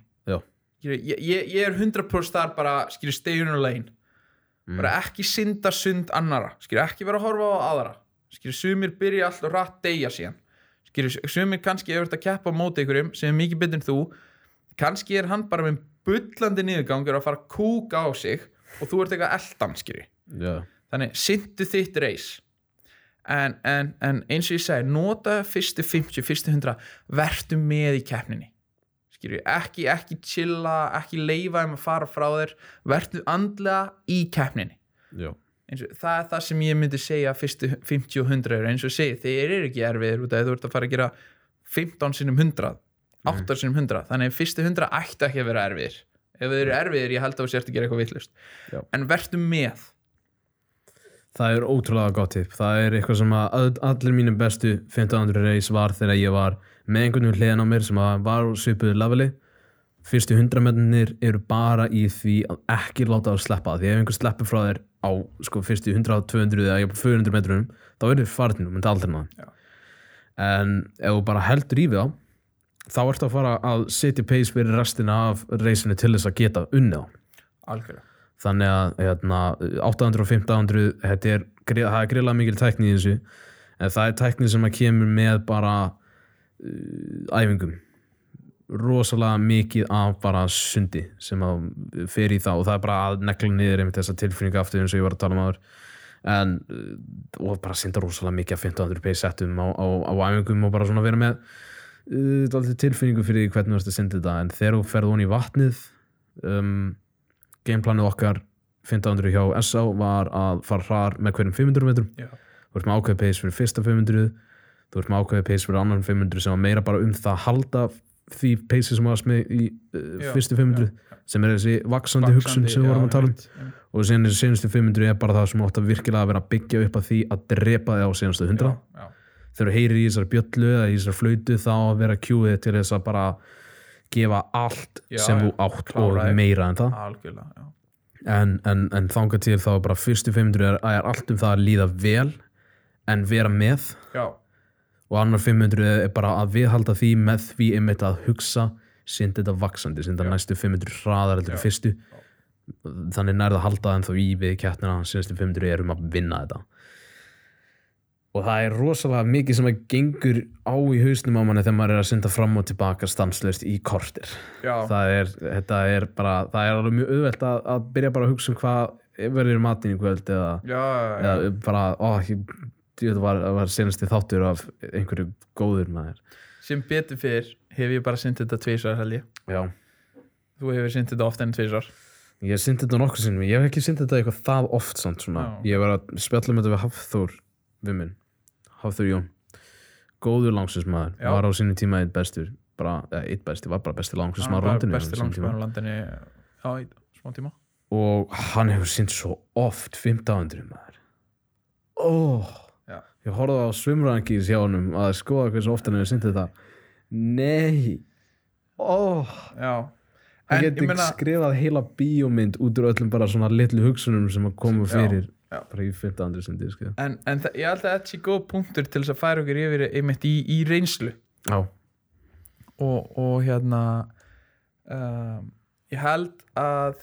Ég, ég, ég er 100% þar bara your lane. Mm. bara ekki synda sund annara skilju ekki vera að horfa á aðra. Skilju sumir byrja alltaf rætt deyja síðan. Skilju sumir kannski hefur þetta að keppa á móti ykkurum sem er mikið en þú kannski er hann bara með bullandi niðurgangur að fara að kúka á sig og þú ert eitthvað eldan skilju já, þannig syndu þitt reis en, en, en eins og ég segi nota fyrstu 50, fyrstu 100 vertu með í keppninni. Ekki, ekki chilla ekki leifa um að fara frá þér. Vertu andlega í keppninni. Og það er það sem ég myndi segja fyrstu 50 og 100 eru. Eins og segi, þeir eru ekki erfiðir út af því þú ert að fara að gera 15 sinum 100 8 sinum 100, þannig að fyrstu 100 ættu ekki að vera erfiðir. Ef þeir eru erfiðir, ég held að þú sért að gera eitthvað vittlust en vertu með það er ótrúlega gott tip. Það er eitthvað sem að all- allir mínu bestu 1500 reis var þegar ég var með einhvern veginn hliðan á mér sem að var úr svipuðu leveli fyrstu 100 metrunir eru bara í því að ekki láta það sleppa því ef einhver sleppur frá þér á sko, fyrstu 100, 200 eða jafnvel 400 metrunum þá er þið farnir og myndi aldrei ná Já. en ef þú bara heldur í við á þá ertu að fara að setja pace fyrir restina af reisinu til þess að geta unnið á algjörlega þannig að hérna, 800 og 1500 þetta er, það er greiðlega mikil tækni í þessu en það er tækni sem að kemur með bara uh, æfingum. Rosalega mikið af bara sundi sem að fer í það og það er bara að negla niður einmitt þessa tilfinningu aftur eins og ég var að tala um áður. En uh, og bara synda rosalega mikið af 1500 pace settum á, á, á æfingum og bara svona vera með uh, tilfinningu fyrir hvernig þú ert að synda þetta. En þegar þú ferð honi í vatnið um, gameplanið okkar 1500 hjá SA var að fara hraðar með hverjum 500 metrum. Já. þú ert með ákveðið pace fyrir fyrsta 500 þú ert með ákveðið pace fyrir annan 500 sem var meira bara um það að halda því pace sem varst með í uh, Já, fyrstu 500 sem er þessi vaksandi hugsun sem við vorum að tala um. og síðan þessi senustu 500 er bara það sem átt að virkilega að vera að byggja upp að því að drepa þig á senustu 100 já, þegar þú heyrir í þessari bjöllu eða í þessari flautu þá að vera kjúið til þess að bara gefa allt Já, sem þú átt og meira en það. En, en, en þangað til þá er bara fyrstu 500 er, er allt um það að líða vel en vera með. Já, og annar 500 er bara að viðhalda því með því einmitt að hugsa sind þetta vaksandi, sind þetta næstu 500 hraðar Já. fyrstu. Þannig nærða að halda en þá í við keppnina síðustu 500 erum að vinna þetta og það er rosalega mikið sem að gengur á í hausnum á manni þegar maður er að synda fram og tilbaka stanslöst í kortir það er, er bara það er alveg mjög auðvelt að, að byrja bara að hugsa um hvað verður í matinn í kvöld eða, já, já, eða bara, ó, ekki þetta var, var senasti þáttur af einhverju góður maður. Sem betur fyrr hef ég bara synt þetta ég. Já, þú hefur synt þetta ofta enn tvisar Ég hef syndið þetta nokkuð sinnum, ég hef ekki syndið þetta eitthvað það oft samt svona. Ég var að spjalla um þetta við Hafþór, við minn, Hafþór Jón. Góður langsismæður, Já. var á sinni tíma eitt bestur, bara, eða eitt besti, var bara besti langsismæður á landinu. á besti sínum langsmæður á landinni já, í smá tíma Og hann hefur synd svo oft 1500 maður. Óh, Já. ég horfði á svimrangis hjá honum að skoða hversu oft hann hefur syndið þetta. Nei, óh. já hann meina- skrifað heila bíómynd út úr öllum bara svona litlu hugsunum sem að koma fyrir já. Bara í 15. sundi sko. en, en ég held að þetta sé góð punktur til þess að færa okkur yfir einmitt í, í reynslu já, og, og hérna um, ég held að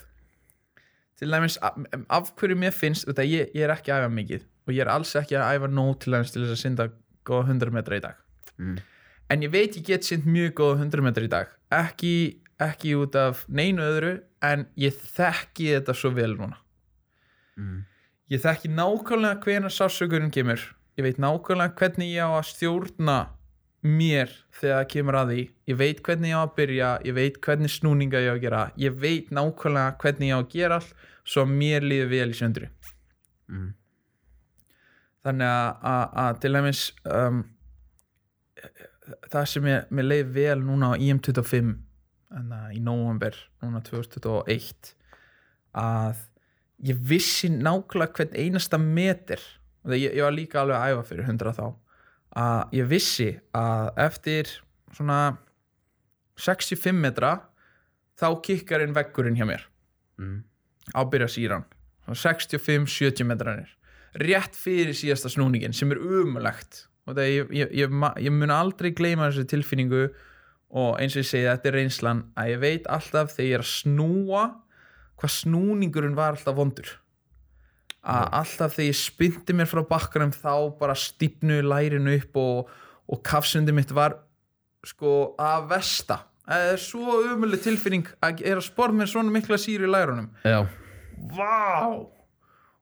til dæmis af, af hverju mér finnst þetta, ég, ég er ekki að æfa mikið og ég er alls ekki að æfa nóg til dæmis til þess að synda góða 100 metra í dag Mm. en ég veit ég get synd mjög góða 100 metra í dag ekki, ekki út af neinu öðru en ég þekki þetta svo vel núna mm. Ég þekki nákvæmlega hvenær sásökurinn kemur. Ég veit nákvæmlega hvernig ég á að stjórna mér þegar það kemur að því. Ég veit hvernig ég á að byrja ég veit hvernig snúninga ég á að gera. Ég veit nákvæmlega hvernig ég á að gera allt svo mér líður vel í söndru Mm. þannig að, til dæmis um, það sem ég, mér leið vel núna á IM25 þannig að í november núna 2021 að ég vissi nákvæmlega hvern einasta meter og ég, ég var líka alveg að æfa fyrir 100 þá að ég vissi að eftir svona 65 metra þá kikkar inn veggurinn hjá mér. Mm. ábyrja síran. 65-70 metranir. Rétt fyrir síðasta snúningin sem er umulegt og það ég, ég, ég, ég mun aldrei gleyma þessu tilfinningu. Og eins og ég segi þetta er reynslan að ég veit alltaf þegar ég er að snúa hvað snúningurinn var alltaf vondur. Að alltaf þegar ég spyndi mér frá bakkanum þá bara stípnu lærinu upp og, og kafsundi mitt var sko að vesta það er svo umulig tilfinning að er að spora mér svona mikla síru í lærunum. Já, vá!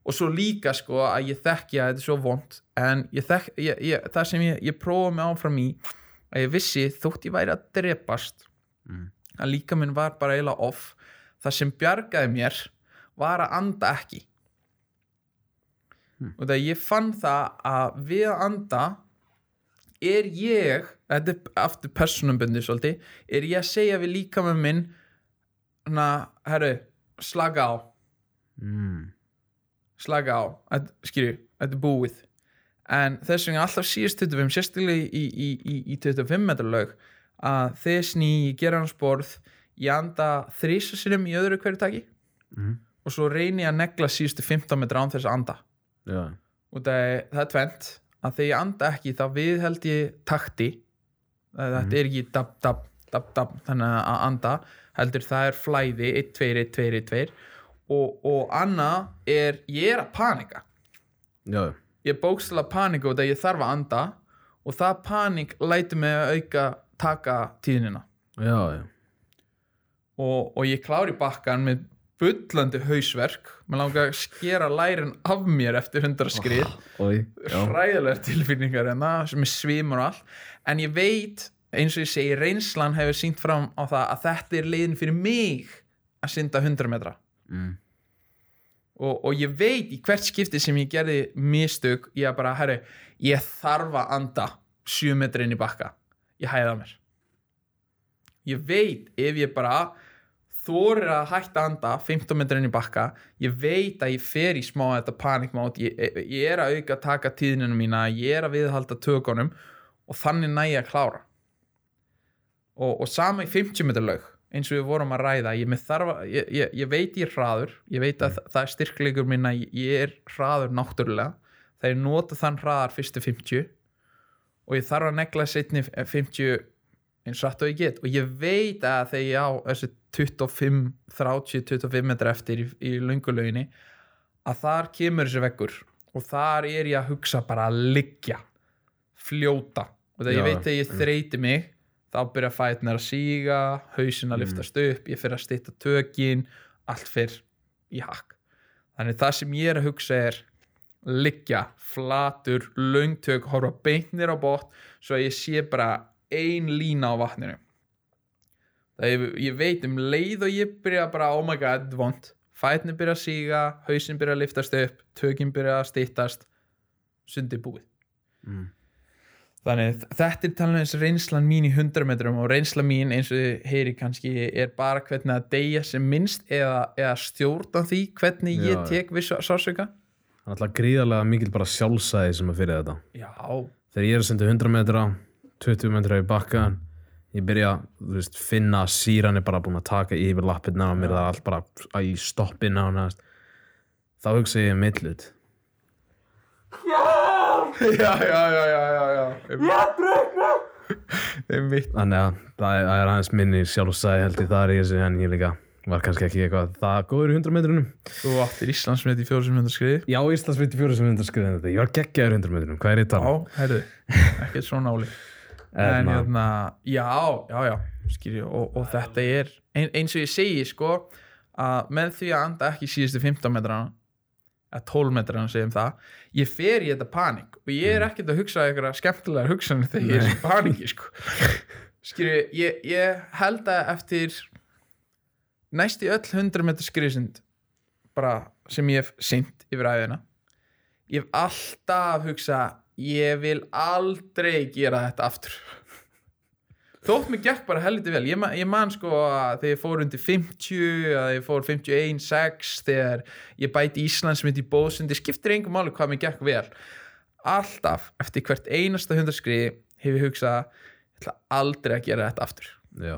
Og svo líka sko að ég þekki að þetta er svo vond en ég þekk, ég, ég, það sem ég, ég prófa mig áfram í að ég vissi þótt ég væri að drepast Mm. að líka minn var bara eiginlega off það sem bjargaði mér var að anda ekki Hmm. og það ég fann það að við að anda er ég þetta er aftur personumbundi svolítið er ég að segja við líka með minn hana, herru, slaka á mm. slaka á, skilju, þetta er búið en þess vegna alltaf síðast 25 sérstaklega í, í, í, í 25 metra lög að þess ný ég gera hans borð ég anda þrísa sinum í öðru hverju taki. Mm. og svo reyni ég að negla síðustu 15 metra án þess að anda. Já, og það er, það er tvent að þegar ég anda ekki þá viðheld ég takti. Það- þetta er ekki dab, dab, dab, dab þannig að anda. Heldur það er flæði 1, 2, 1, 2, 1, 2 og, og annað er ég er að panika. Já, ég bókstala panika og það ég þarf að anda. Og það panik lætur mig að auka taka tíðnina já, já. Og, og ég klári bakkan með bullandi hausverk. Maður langar að skera lærin af mér eftir hundra skrið. Oj, já. hræðilegar tilfinningar en það sem er svimur og allt. En ég veit, eins og ég segi reynslan hefur sínt fram á það að þetta er leiðin fyrir mig að synda 100 metra. Mm. og, og ég veit í hvert skipti sem ég gerði mistök ég bara, herri, ég þarf að anda 7 metri inn í bakka. Ég hæða mér. Ég veit ef ég bara þorir að hætta að anda 15 metri inn í bakka. Ég veit að ég fer í smá þetta panikmátt ég, ég er að auka að taka tíðninu mína ég er að viðhalda tökunum og þannig næ ég að klára. Og, og sama í 50 metri laug eins og við vorum að ræða ég, þarf ég, ég, veit ég er hraður ég veit að það er styrkleikur minn að ég er hraður náttúrulega. Þegar ég nota þann hraðar fyrstu 50 og ég þarf að negla setni 50 eins rætt og ég get. Og ég veit að þegar ég á þessi 25, 30, 25 metra eftir í, í löngulauginni að þar kemur þessi veggur og þar er ég að hugsa bara að liggja fljóta. Og þegar Já, ég veit þegar ég mm. þreyti mig þá byrja fætnir að síga hausin að liftast upp, ég fyrir að stýtta tökin allt fyrir í hakk. Þannig það sem ég er að hugsa er liggja, flatur löngtök, horfa beintnir á bótt svo að ég sé bara ein lína á vatninu. Það ég, ég veit um leið og ég byrja bara oh my god, er vond fætni byrja að síga, hausinn byrja að liftast upp tökin byrja að stýttast sundi búið. Mm. þannig þetta er talað eins reynslan mín í 100 metrum og reynsla mín eins og heyri kannski er bara hvernig að deyja sem minnst eða, eða stjórna því hvernig Já, ég tek við sársöka Það er alltaf gríðarlega mikil bara sjálfsæði sem að fyrir þetta. Já, þegar ég er að senda 100 metra 20 metra í bakkan ég byrja veist, finna að síran er bara búin að taka yfir lappirna og mér er það allt bara að í stoppina og næst þá hugsa ég millut já, já, já, já, já, já. ég einmitt. Þannig að það er, það er aðeins minni sjálfsæði held ég þar í þessu en ég líka var kannski ekki eitthvað það góður í 100 metrunum. Þú áttir Íslandsmið í 400 skriði já, Íslands viti fjóru sem 100 skriðin þetta ég var geggjaður í 100 metrunum, hvað er ég að já, um? herðu, ekkert svo náli en Hérna. já, já, já skilji, og, og þetta er ein, eins og ég segi, sko að með því að anda ekki síðustu 15 metrana eða 12 metrana segjum það ég fer í þetta panik. Og ég er ekkert að hugsa eitthvað skemmtilegar hugsanir þegar ég er í paniki, sko. Skilji, ég, ég held að eftir næst í öll 100 metri skriðsind bara sem ég hef sint yfir æðina ég hef alltaf hugsa ég vil aldrei gera þetta aftur. Þótt mér gekk bara helviti vel. Ég, ég man sko að þegar ég fór undir 50 að ég fór 51, 6 þegar ég bæti Íslandsmynd í bóðsundi skiptir engum máli hvað mér gekk vel. Alltaf eftir hvert einasta hundarskriði hef ég hugsað ég ætla aldrei að gera þetta aftur. Já,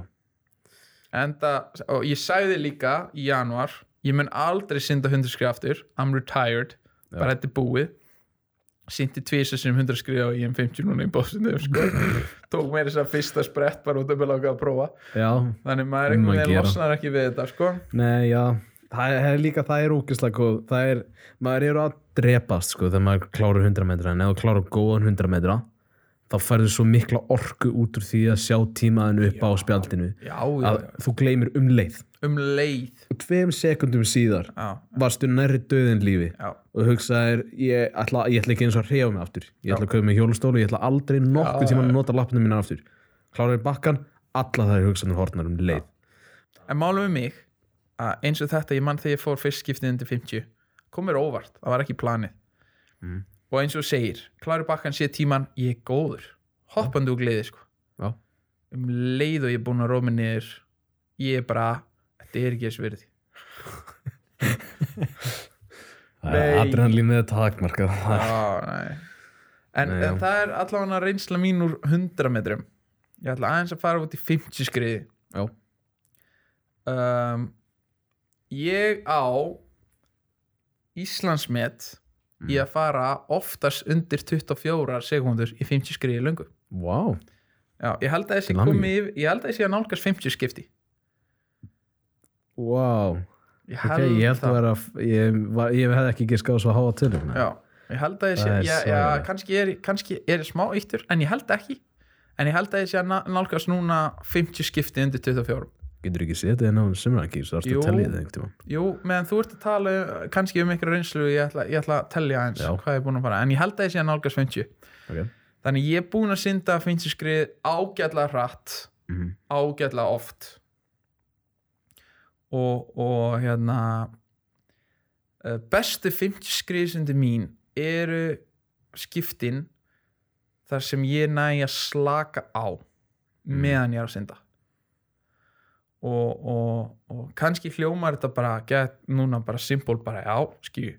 Enda, og ég sagði líka í januar ég mun aldrei synda hundarskrið aftur. I'm retired, bara þetta er búið syndi tvisa sem hundarskrið og ég er 50 núna í bóðsinu sko. tók mér þess að fyrsta sprett bara út af að láka að prófa. Já, þannig maður að einhvern veginn losnar ekki við þetta sko. Nei, já, það er líka, það er ógislega góð, það er, maður eru að drepast, sko, þegar maður klárar 100 metra, en ef þú klárar góðan 100 metra, þá færðu svo mikla orku út úr því að sjá tímaðinu upp á spjaldinu, já, já, að já, þú gleymir um leið. Um leið. Og tveim sekundum síðar já, varstu nærri döðin lífi já, og hugsaðir, ég ætla, ég ætla ekki eins og að reyfa mig aftur, ég ætla að kaupa mig hjólstólu, ég ætla aldrei nokkuð tíma að nota lappinu mína aftur. Klárar bakkan, alla það er hugsanir hortnar um leið. en málum við mig að eins og þetta, ég mann þegar ég fór fyrst skiptið undir 50 kom mér óvart, það var ekki planið. Mm. og eins og segir klári bakkan sé tíman, ég er góður. Hoppandi úr gleði sko. Já. um leið og ég er búin að róma niður ég er bara, þetta er ekki þess virði Nei. Adrenalínið er takmarkað. En, en það er allavega reynsla mín úr 100 metrum ég ætla aðeins að fara út í 50 skriði Já. um, ég á Íslandsmet í Mm. að fara oftast undir 24 sekundur í 50 skriði löngu Vá, Já, ég held að þessi Til hamingju. komi yfir, ég held að þessi að nálgast 50 skipti vá. ég Ok, ég held að vera, ég, var, ég hefði ekki giskað svo háa til um Já, ég held að þessi Það er já, já, kannski, er, kannski er smá eittur en ég held ekki. En ég held að þessi að ná- nálgast núna 50 skipti undir 24 Getur ekki setið inn á sumrakýr, svo ertu að tellja það. Jú, meðan þú ert að tala uh, kannski um ykkur reynslu ég ætla, ég ætla að tellja eins Já. hvað ég er búin að fara. En ég held að þessi að nálgast 50 Ok. þannig ég er búin að synda 50 skrið ágætlega hratt Mm ágætlega oft og, og hérna uh, bestu 50 skriðsundi mín eru skiptin þar sem ég næ að slaka á meðan ég er að synda. Og, og, og kannski hljómar þetta bara get núna bara simpól bara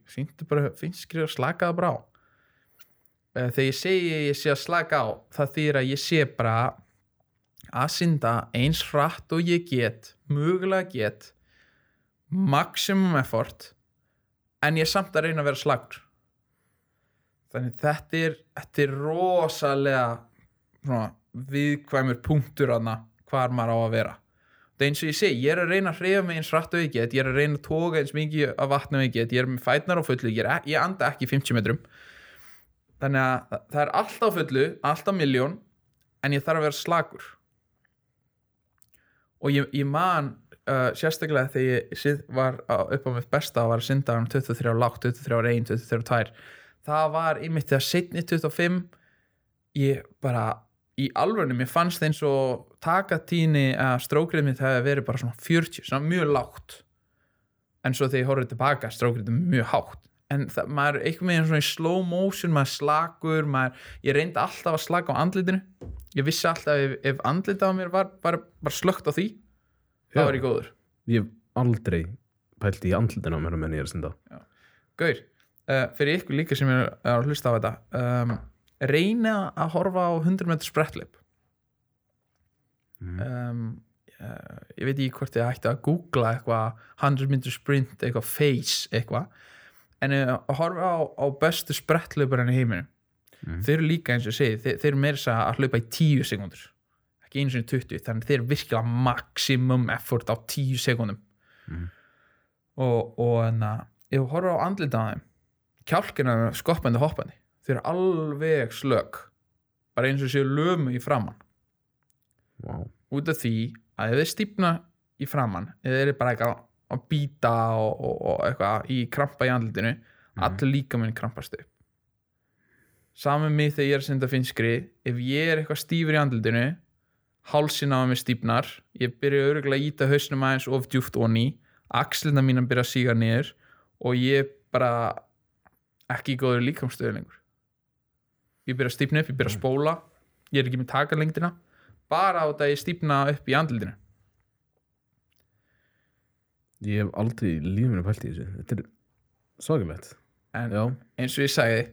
finnstu bara finnst skrið að slaka það bara á. Eh, þegar ég segi ég sé að slaka á það þýr að ég sé bara að synda eins hratt og ég get mögulega get maximum effort en ég er samt að reyna að vera slagur. Þannig þetta er, þetta er rosalega svona, viðkvæmur punktur aðna hvar maður á að vera. Það er eins og ég segi, ég er að reyna að hreyfa mig eins hratt og get, ég er að reyna að toga eins mikið af vatni og ég er með fætnar á fullu ég, er, ek- ég anda ekki 50 metrum. Þannig að það er allt á fullu allt á miljón en ég þarf að vera slagur. Og ég, ég man uh, sérstaklega þegar ég var upp á mitt besta og var að synda um 23 lágt, 23 1, 23 2 það var einmitt þegar setni 25 ég bara í alvörinu, mér fannst eins og takatíni að strókrið mitt hefði verið bara svona 40, svona mjög lágt. En svo þegar ég horfði tilbaka strókrið er mjög hátt. En það, maður er einhvern veginn svona í slow motion maður slakur, maður, ég reyndi alltaf að slaka á andlitinu. Ég vissi alltaf ef, ef andlitið á mér var, var, var slögt á því Já. var ég góður Ég hef aldrei pælt í andlutin á mér menn ég er að synda Gaur, uh, fyrir ykkur líka sem er að hlusta á þetta um, reyna að horfa á 100 metri sprettleip Mhm. um, uh, ég veit ekki hvort ég ætti að googla eitthvað 100 metri sprint, eitthvað face eitthvað en uh, að horfa á, á bestu sprettleiparinn í heiminum Mhm. þeir eru líka eins og ég segi þeir, þeir eru meira að hlaupa í 10 sekundur ekki einu sinni 20 þannig þeir virkilega maximum effort á 10 sekundum. Mhm. og, og en að ef þú horfir á andlita á þeim kjálkina er skoppandi og hoppandi. Þeir eru alveg slög bara eins og séu lömu í framann Vá. út af því að ef þeir stífna í framann eða þeir eru bara eitthvað að býta og, og, og eitthvað í krampa í andlitinu allir líka minn krampast upp. Saman mig þegar ég er að senda finskri ef ég er eitthvað stífur í andlitinu hálsin á mig stífnar. Ég byrja örgulega að íta hausnum aðeins of djúft onni, axlina mína byrja að síga niður og ég bara ekki í góður líkamstöðu lengur. Ég byrja að stífna upp, ég byrja að spóla. Ég er ekki með takarlengdina bara á þetta að ég stífna upp í andlitinu. Ég hef aldrei lífið mér pælt í þessu. Þetta er svakalegt en Já, eins og ég sagði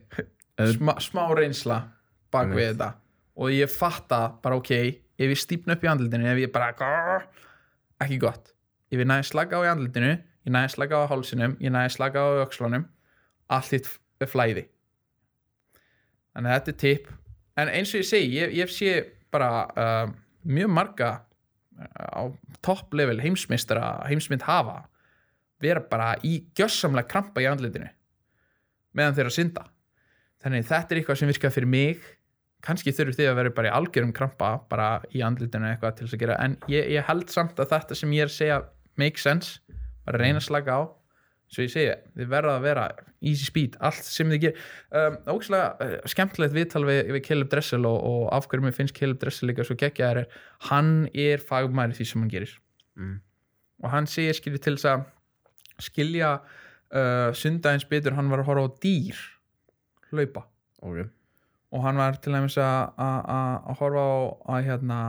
Eð- smá, smá reynsla bak við þetta. Og ég fatta bara ok ef ég stífna upp í andlitinu ef ég bara ekki gott. Ef ég næði slaka á í andlitinu ég næði slaka á hálsinum, ég næði slaka á í öxlunum allt þitt flæði. Þannig að þetta er tip en eins og ég segi, ég, ég sé bara uh, mjög marga uh, á topp level heimsmeistara heimsmynd hafa vera bara í gjössamlega krampa í andlitinu meðan þeir eru að synda. Þannig þetta er eitthvað sem virkað fyrir mig kannski þurfum þið að vera bara í algjörum krampa bara í andlitinu eitthvað til þess að gera en ég, ég held samt að þetta sem ég er að segja make sense, bara reyna að slaka á. Svo ég segja, þið verða að vera easy speed, allt sem þið ger um, ógæslega uh, skemmtilegt viðtal við, við Caleb Dressel og, og af hverju mér finnst Caleb Dressel líka svo geggjaðar er hann er fagmæri því sem hann gerir. Mm. og hann segir skilja til þess að skilja uh, sundagins betur hann var að horfa á dýr hlaupa. Ok og hann var til dæmis að horfa á að hérna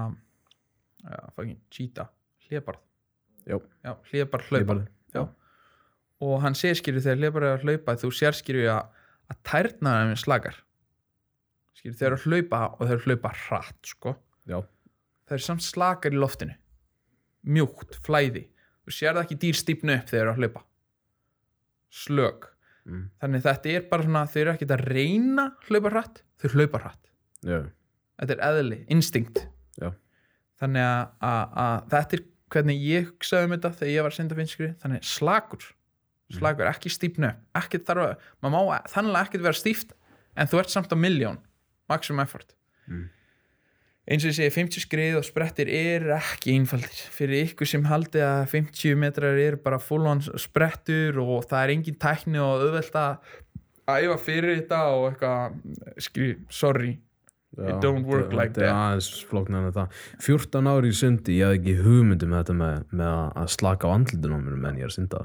Já. Já, hlébarð hlaupa. Og hann skilju þegar hlébarð er að hlaupa þú sér skilju að, að tærnar þeim slagar skilju þeir eru að hlaupa og þeir eru að hlaupa hratt sko. Já, það er samt slakar í loftinu. Mjúkt, flæði. Þú sér það ekki dýr stípnu upp þegar þeir eru að hlaupa. Slög mm. þannig þetta er bara svona þau eru ekkert að reyna að hlaupa hratt þau hlaupa hratt já, þetta er eðli, instinkt Já. þannig að, að, að þetta er hvernig ég hugsaði um þetta þegar ég var að senda finskri þannig slagur slagur, ekki stípnu ekki þarf að, þannig ekkert vera stíft en þú ert samt á miljón maximum effort Mm. Eins og ég segi 50 skrið og sprettir er ekki einfaldir. Fyrir ykkur sem haldi að 50 metrar er bara full on sprettur og það er engin tækni og auðvelt að æfa fyrir þetta og eitthvað skri, sorry já It don't work þetta- like Þetta er that. aðeins flóknar en það 14 ári í sundi, ég hafði ekki hugmyndum með þetta með, með að- slaka á mér menn ég er að synda.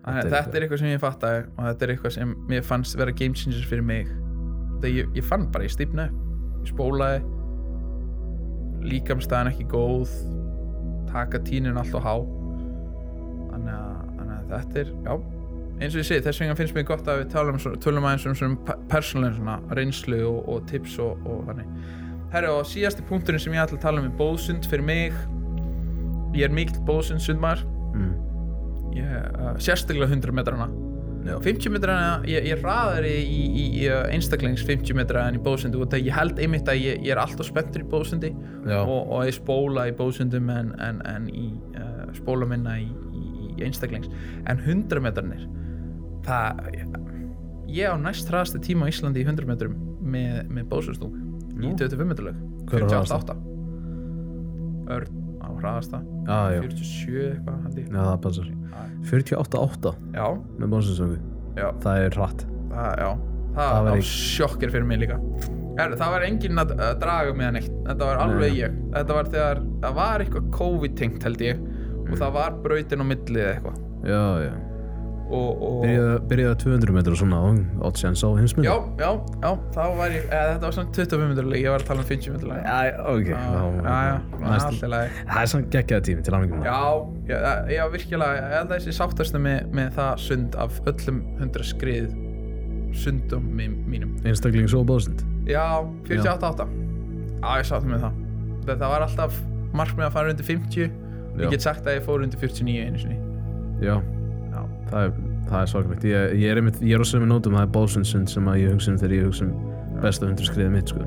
Þetta, er þetta er eitthvað. sem ég fattaði og þetta er eitthvað sem mér fannst vera game changers fyrir mig. Þegar ég, ég fann bara, ég stífnaði ég spólaði líkamstæðan ekki góð taka tínin allt og há. Þannig að, þetta er já, eins og ég segi, þess vegna finnst mér gott að við tölum, svo- tölum aðeins um svona persónulegin svona reynslu og, og tips og, og þannig. Herri og síðasti punkturinn sem ég ætla að tala um er bóðsund fyrir mig. Ég er mikill bóðsund sundmar mm. ég, uh, sérstaklega 100 metrana Já, 50 metrana, ég, ég raðar í, í, í, í uh, einstaklings 50 metra en í bóðsundi og það ég held einmitt að ég, ég er alltaf spenntur í bóðsundi og, og ég spóla í bóðsundum en, en, en í uh, spóla minna í, í, í einstaklings. En 100 metranir það ég á næst hraðasta tíma á Íslandi í 100 metrum með, með bóðsundstúk í Nú. 25 metralög Hver er 48 Örn á hraðasta já, 47 eitthvað held ég. Já, það passar. 48-8 já, með bónsinsöngu já. Það er hratt. Það, já, það, Það var sjokkir fyrir mig líka. Her, það var enginn að að draga mig að neitt. Þetta var alveg Nei. ég. Þetta var þegar, það var eitthvað COVID-tengt held ég og það var brautin á milli eða eitthvað. Já, já Byrjaði að 200 metrar og svona og átt séðan sá heimsmynd já, já, já, þá var ég eða, þetta var svona 25 minnur leik, ég var að tala um 50 minnur leik Já, ok já, já, já, Næst- allt í lagi Það er samt geggjaði tími til aðmyggjum Já, já, já, virkilega, ég held að þessi sáttastu með, með það sund af öllum hundra skrið sundum mí- mínum. Einstakling svo bóðsend Já, 48-8. Já, ég sátti með það. Það var alltaf markmið að fara undir 50. Já. Ég get sagt að ég fór undir 49 einu sinni. Já, það er, það er svakalegt ég, ég er, einmitt, ég er á sömu nótum, það er bóðsundsund sem að ég hugsa um þegar ég hugsa um besta hundur skriðið mitt sko.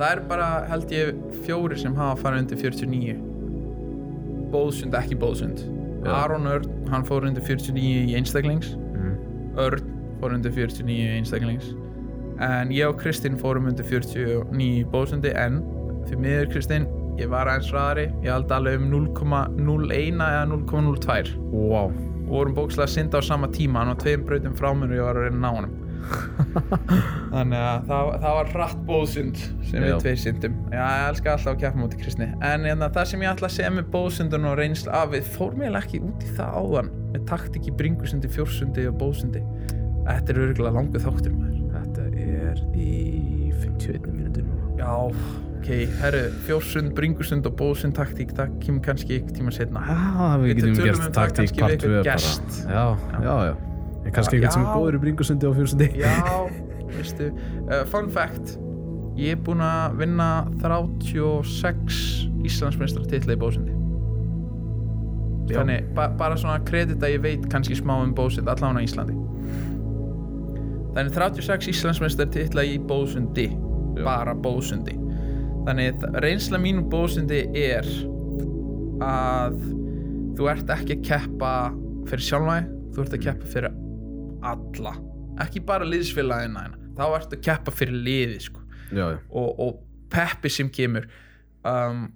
það er bara, held ég, fjóri sem hafa farið undir 49. Bóðsund, ekki bóðsund. Já. Aron Örn, hann fór undir 49 í einstaklings. mm. Örn fór undir 49 einstaklings en ég og Kristinn fórum undir 49 í bóðsundi en því miður Kristinn, ég var aðeins ræðari ég held alveg um 0,01 eða 0,02 Wow og vorum bókslega að synda á sama tíma hann var tveim brautum frá mér og ég var að reyna að ná honum. Þannig að það, það var hratt bóðsund sem við tveir syndum. Já, ég elska alltaf að keppa móti Kristni. En hérna, það sem ég ætla að segja með bóðsundun og reynsla af við fórum ég ekki út í það áðan. Með taktik í bringusundi, fjórsundi og bóðsundi. Þetta er örgulega langu þáttur maður. Þetta er í 51 mínútur núna. Já, ok, herru, fjórsund, bringusund og bóðsund taktík, það kemur kannski ykkur tíma setna Já, við Við getum gert um það taktík við part 2 einhvern bara. Já, já, já En kannski eitthvað sem er góður í bringusundi og fjórsundi Já, veistu uh, Fun fact. Ég er búinn að vinna 36 Íslandsmeistra titla í bóðsundi. Þannig, ba bara svona kredit að ég veit kannski smá um bóðsund allan á Íslandi. Þannig 36 Íslandsmeistra titla í bóðsundi. Bara bóðsundi Þannig reynsla mín um bóðsundi er að þú ert ekki að keppa fyrir sjálfæði, þú ert að keppa fyrir alla. Ekki bara liðsfélagina þá ertu að keppa fyrir liði sko. Já, já. Og, og peppi sem kemur. Um,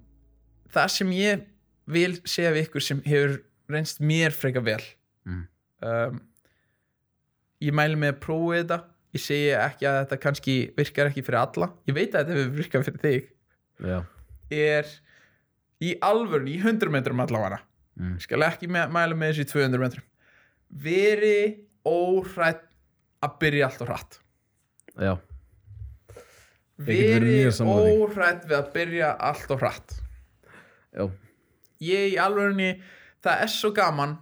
það sem ég vil segja við ykkur sem hefur reynst mér freka vel Mm. um, ég mæli með að prófa þetta. Ég segi ekki að þetta kannski virkar ekki fyrir alla. Ég veit að þetta virkað fyrir þig Já, er í alvörun, í 100 metrum allavega. Mm. Skal ekki mæla með þessu í 200 metrum. Veri óhrætt að byrja allt og hratt. Já. Veri óhrætt við að byrja allt og hratt. Já, ég í alvörunni það er svo gaman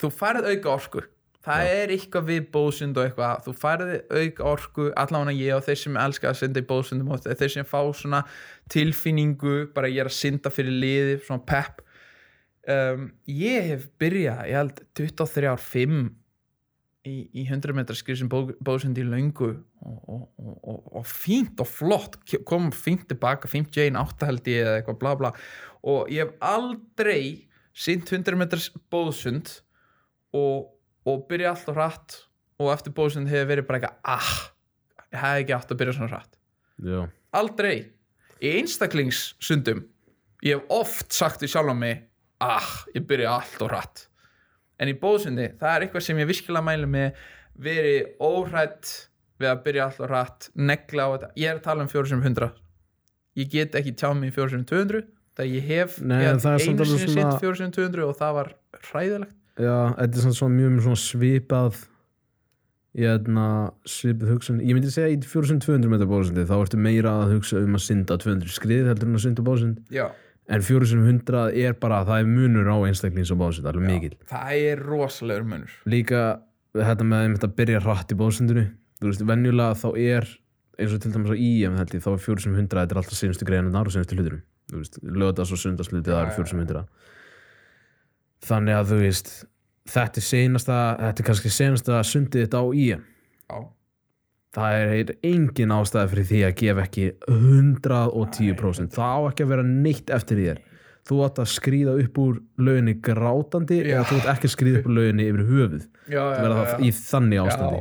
þú færð auka orku það Já. er eitthvað við bóðsund og eitthvað. Þú færði auka orku allavega ég og þeir sem elska að synda í bóðsundum og þeir sem fá svona tilfinningu bara ég er að synda fyrir liði svona pepp. Um, ég hef byrjað ég held 23 ár 5 í, í 100 metra skrif sem bóðsund í löngu og, og, og, og, fínt og flott. Kom fínt tilbaka 51, 8 held ég eða eitthvað bla bla. Og ég hef aldrei sýnt 100 meters bóðsund og, og byrja alltaf hratt og eftir bóðsund hefur verið bara eitthvað ah, ég hef ekki átt að byrja svona hratt. Já. Aldrei. Í einstaklingssundum ég hef oft sagt við sjálf á mig ah, ég byrja alltaf hratt. En í bóðsundi, það er eitthvað sem ég virkilega mæli með verið óhrætt við að byrja alltaf hratt negla á þetta, ég er að tala um 400 ég get ekki tjá mig í 400 það ég hef Nei, ég það einu sinni sitt 400 og það var hræðilegt Já, þetta er svona, mjög svona svipað í hérna svipað hugsun. Ég myndi segja í 4200 metra bóðsundi þá ertu meira að hugsa um að synda 200 skrið heldur en að synda bóðsund já, en 4100 er bara, það er munur á einstaklings og bóðsund, alveg mikill. það er rosalegur munur. Líka þetta með að byrja hratt í bóðsundinu þú veist, venjulega þá er eins og til dæmis á IM held ég, þá er 4100 þetta er alltaf sínustu greiðan og sínustu hluturum þú veist, lögðast og sundaslutið það er já, 4100 þannig að þú veist þetta er senasta, þetta er kannski senasta sundið þetta á IM já, það er engin ástæði fyrir því að gefa ekki 110% það á ekki að vera neitt eftir þér. Þú átt að skrýða upp úr lauginni grátandi Já. eða þú átt ekki að skrýða upp úr lauginni yfir höfuð. Já, já, í þannig ástandi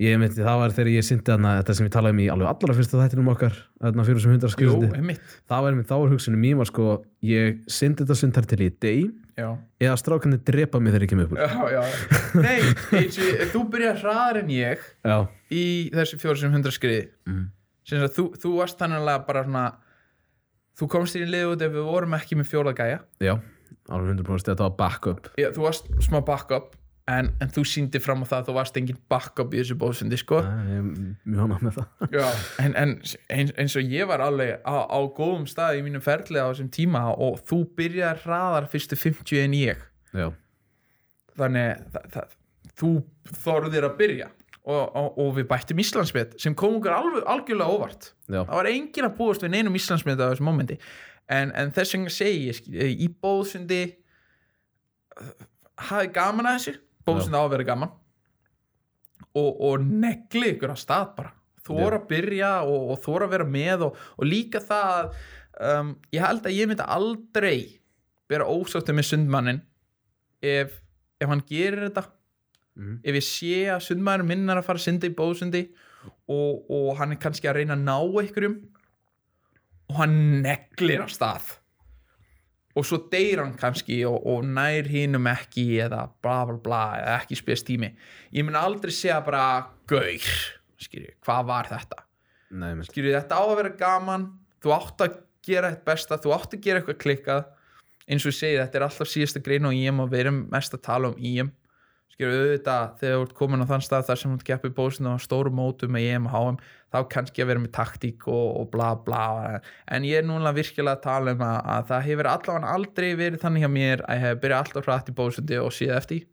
ég myndi, það var þegar ég syndi þarna þetta sem ég talaði um í alveg allra fyrsta þættinum okkar þarna fyrir sem hundar einmitt. Það var, þá var hugsunum mín var sko ég syndi þetta sund þar til dey já. eða strákandi drepa mig þegar ég kem upp Já, já, nei, H, þú byrjar hraðar en ég já, í þessu fjóru sem hundra skriði. Að þú, þú varst þannig að bara svona þú komst í liðu út ef við vorum ekki með fjóla gæja. Já, alveg 100% þetta var backup. Já, þú varst smá backup en, en þú síndi fram á það að þú varst engin backup í þessu bóðsundi sko. Er mjög ánægð með það. Já, en, en eins, eins og ég var alveg á, á góðum stað í mínum ferli á þessum tíma og þú byrjaði hraðar fyrstu 50 en ég. Já, þannig það, það, þú þorðir að byrja. Og, og, og við bættum Íslandsmet sem kom okkur alveg, algjörlega óvart. Já, það var enginn að búast við neinum Íslandsmet á þessu momenti en, en þess vegna segi ég í bóðsundi hafið gaman að þessu bóðsundi á að vera gaman. Og, og negli ykkur á stað bara. Þóra að byrja og, og þóra að vera með og, og líka það að, um, ég held að ég myndi aldrei vera ósáttu með sundmannin ef, ef hann gerir þetta. Mhm. ef ég sé að sundmaður minn er að fara að synda í bóðsundi og, og hann er kannski að reyna að ná einhverjum og hann neglir á stað og svo deyr hann kannski og, og nær hinnum ekki eða bla bla bla eða ekki spes tími. Ég mun aldrei segja bara gaur, skilji, hvað var þetta? Nei, skilju þetta á að vera gaman. Þú átt að gera eitt besta þú átt að gera eitthvað klikkað. Eins og ég segi þetta er alltaf síðasta grein og og við erum mest að tala um IM skilju auðvitað þegar þú ert komin á þann stað þar sem þú keppir bóðsina á stóru mótum með IM og HM þá kannski að vera með taktík og, og bla bla. En ég er núna virkilega að tala um að, að það hefur allavega aldrei verið þannig hjá mér að ég hef byrjað alltaf hrætt í bóðsundi og síða eftir.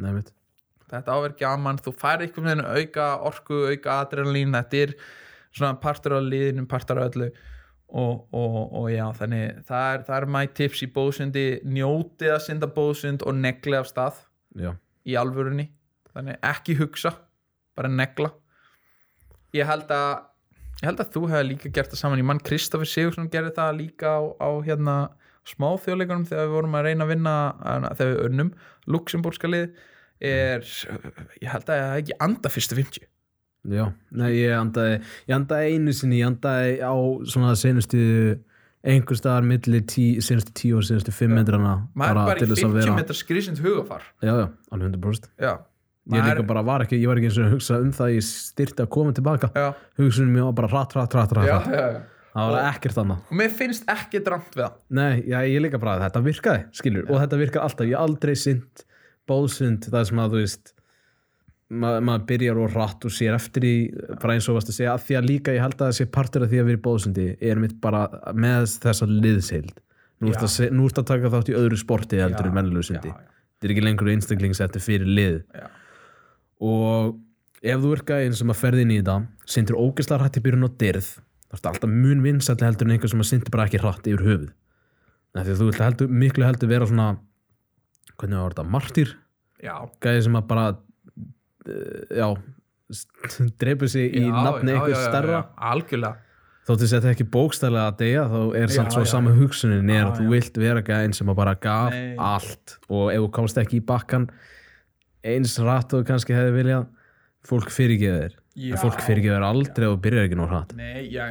Mitt þetta áverð gaman, þú fær eitthvað með þennu auka orku, auka adrenalín þetta er svona partur á liðinu partur á öllu. Og, og, og já, þannig það er, það er my tips í bóðsundi, njótið að synda bóðsund og negli af stað. Já, í alvörunni. Þannig ekki hugsa, bara negla. Ég held að ég held að þú hefði líka gert það saman. Ég mann Kristoffer Sigursson gerði það líka á, á hérna smá þjóðleikunum þegar við vorum að reyna að vinna þegar við unnum, Luxemburgska lið. Er, ég held að ég hef ekki anda fyrstu 50 já, nei, ég andaði ég andaði einu sinni, ég andaði á svona senustu einhver staðar milli tí, senustu tíu og senustu fimm metrana maður er bara í til þess að 50 vera. metrar skrísind hugafar. Já, já, alveg 100% já, Ég líka bara var ekki, ég var ekki eins og að hugsa um það ég styrti að koma tilbaka. Hugsunum mér var bara rætt, rætt, rætt, það var ekkert annað. og mér finnst ekki dramt við það. Nei, já, ég líka bara, þetta virkaði, skilur. Og þetta virkar alltaf, ég hef aldrei synd bóðsund, það sem að þú veist ma maður byrjar og rætt og sér eftir í, bara eins og varst að segja að því að líka ég held að það sé partur af því að vera í bóðsundi er mitt bara með þessa liðseild nú ert að, nú að taka þátt í öðru sporti heldur en Já, venlulegu já, sundi já. þetta er ekki lengur einstaklingsætti fyrir lið. Já. og ef þú ert gæðin sem að ferði inn í þetta syndir ógeðslega hrætt í byrjun á dyrð. Þá ertu alltaf mun vinsætli heldur en einhver sem að syndir bara ekki hrætt yfir höfuð. Því að þú heldur, miklu heldur vera svona hvernig var þetta, martýr já, að uh, já dreipur sig í nafni stærra já, algjörlega. Þóttu þetta ekki bókstælega að deyja þá er samt Já, svo já, sama hugsunin er Já, að þú vilt vera gæðin sem að bara gaf Nei. allt. Og ef þú komst ekki í bakkan eins rætt og kannski hefði viljað fólk fyrirgeður en fólk fyrirgeður aldrei og byrjar ekki Nei, já.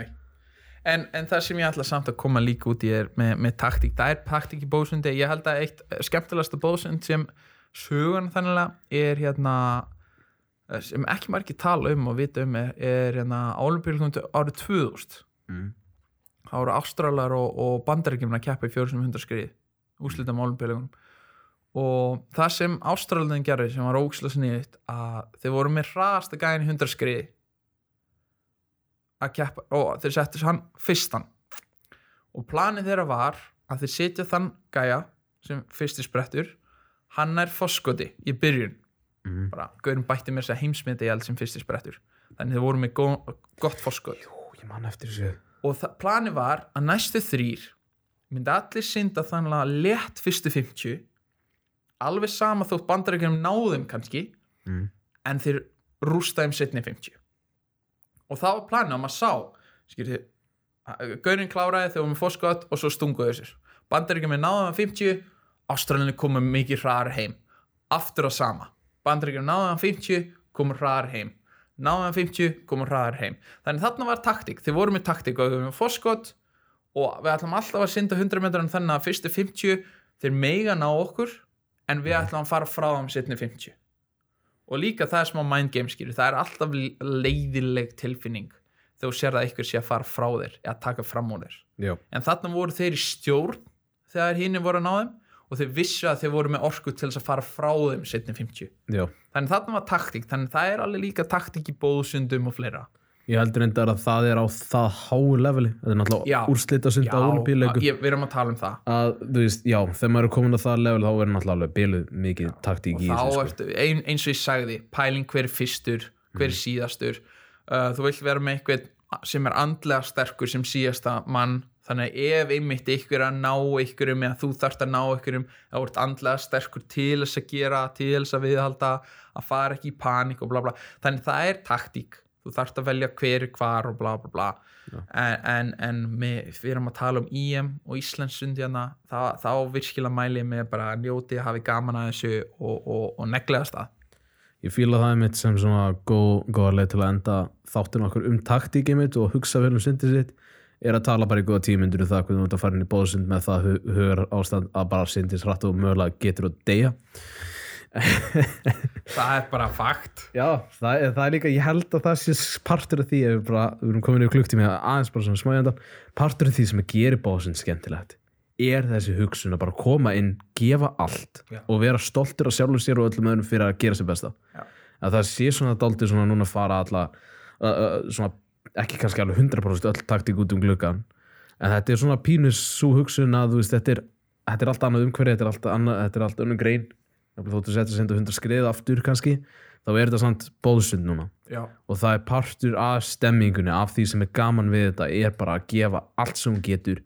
En, en það sem ég ætla samt að koma líka út í er með, með taktík, það er taktík í bóðsundi. Ég held að eitt eh, skemmtilegasta bóðsund sem sögun þannig er hérna eh, sem ekki margir tala um og vita um er, hérna álumbílgundu árið 2000 mm. þá voru Ástralar og, og bandaríkjumna að keppa í 400 skrið úslita álumbílgunum og það sem Ástralarinn gerði sem var ókslega sniðið að þeir voru með hraðasta gæðin í 100 skriði að keppa og þeir settu hann fyrstan. Og planið þeirra var að þeir setja þann gæja sem fyrsti sprettur hann er foskoti í byrjun Mm. bara gaurin bætti mér þess að heimsmynda í allt sem fyrsti sprettur. Þannig þeir voru með gó, gott foskot Jú, ég man eftir þessu. Og það, planið var að næstu þrýr myndi allir synda þannig að létt fyrstu 50 alveg sama þótt bandarækjum náðum kannski mm. en þeir rústa þeim setni 50 og það var planið að maður sá skilji, Gaurin kláraði þegar við með fórskot og svo stunguðu þessir. Bandaríkjum er náðum að 50 Ástralinni komum mikið hraðar heim. Aftur á sama Bandaríkjum náðum að 50 komum hraðar heim. Náðum að 50 komum hraðar heim. Þannig þarna var taktík, þeir voru með taktík og við með fórskot og við ætlum alltaf að synda 100 metrar þannig að fyrstu 50 þeir meiga ná okkur en við ætlum að fara frá þeim setni 50 og líka það er smá mind game skilur. Það er alltaf leiðileg tilfinning þegar þú sér að einhver sé að fara frá þér eða taka fram úr þér. Já, en þarna voru þeir í stjórn þegar hinn voru að ná þeim og þeir vissu að þeir voru með orku til þess að fara frá þeim setni 50 já. Þannig þarna var taktík, þannig það er alveg líka taktík í bóðsundum og fleira. Ég heldur reyndar að það er á það háu leveli. Þetta er Já. náttúrulega úrslita sund á olimpíuleikum ég, við erum að tala um það. Að, þú veist, já, þegar maður er komin að það level þá er náttúrulega biluð mikið taktík og í þá þessu sko. ertu, ein, eins og ég sagði pæling hver er fyrstur, hver er síðastur. Uh, þú vilt vera með einhvern sem er andlega sterkur sem síðasta mann, þannig að ef einmitt ykkur að ná ykkurum eða þú þarft að ná ykkurum, þá ert andlega sterkur til þess að gera, til þess að viðhalda að fara ekki í panik og bla bla. Þannig það er taktík, þú þarft að velja hver er hvar og bla bla bla. En, en, en með, við erum að tala um IM og Íslandsundjana þá, þá virkilega mæli ég með bara að njóti hafi gaman að þessu og, og, og neglega það. Ég fíla það mitt sem svona góð, góða leið til að enda þáttin okkur um taktíkið mitt og hugsa vel um syndið sitt er að tala bara í góða tímyndur um það hvernig þú ert að fara inn í bóðsund með það hugar ástand að bara syndis hratt og mögulega getur að deyja það er bara fakt Já, það er, það er líka, ég held að það sé partur af því ef við bara, við erum komin í klukktími aðeins bara svona smájandan, partur af því sem að gera bóðsund skemmtilegt er þessi hugsun að bara koma inn, gefa allt Já. og vera stoltur af sjálfum sér og öllum öðrum fyrir að gera sér besta Já. að það sé svona dálítið svona núna fara alla uh, uh, svona, ekki kannski alveg 100% öll taktík út um gluggan en þetta er svona pínus svo hugsun að veist, þetta er, þetta er allt annað umhverfi þetta er allt annað, þetta er allt önnum grein. Þóttu setja senda 100 skrið aftur kannski þá er þetta samt bóðsund núna. Já, og það er partur af stemmingunni af því sem er gaman við þetta er bara að gefa allt sem hún getur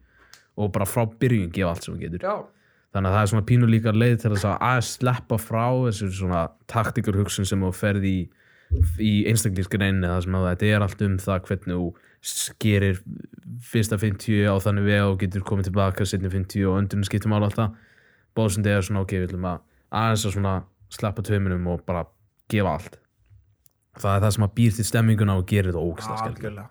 og bara frá byrjun gefa allt sem hún getur. Já, þannig að það er svona pínu líka leið til að að sleppa frá þessu svona taktikar hugsun sem þú ferð í í einstaklískreinu það sem að þetta er allt um það hvernig þú skerir fyrsta 50 á þannig veg og getur komið tilbaka setni 50 og öndunum skiptum alveg alltaf bóðsundi er svona ok, við ætlum að aðeins að svona sleppa tveiminum og bara gefa allt. Það er það sem að býr til stemminguna og gerir þetta ógæslega skemmtilegt. Algjörlega.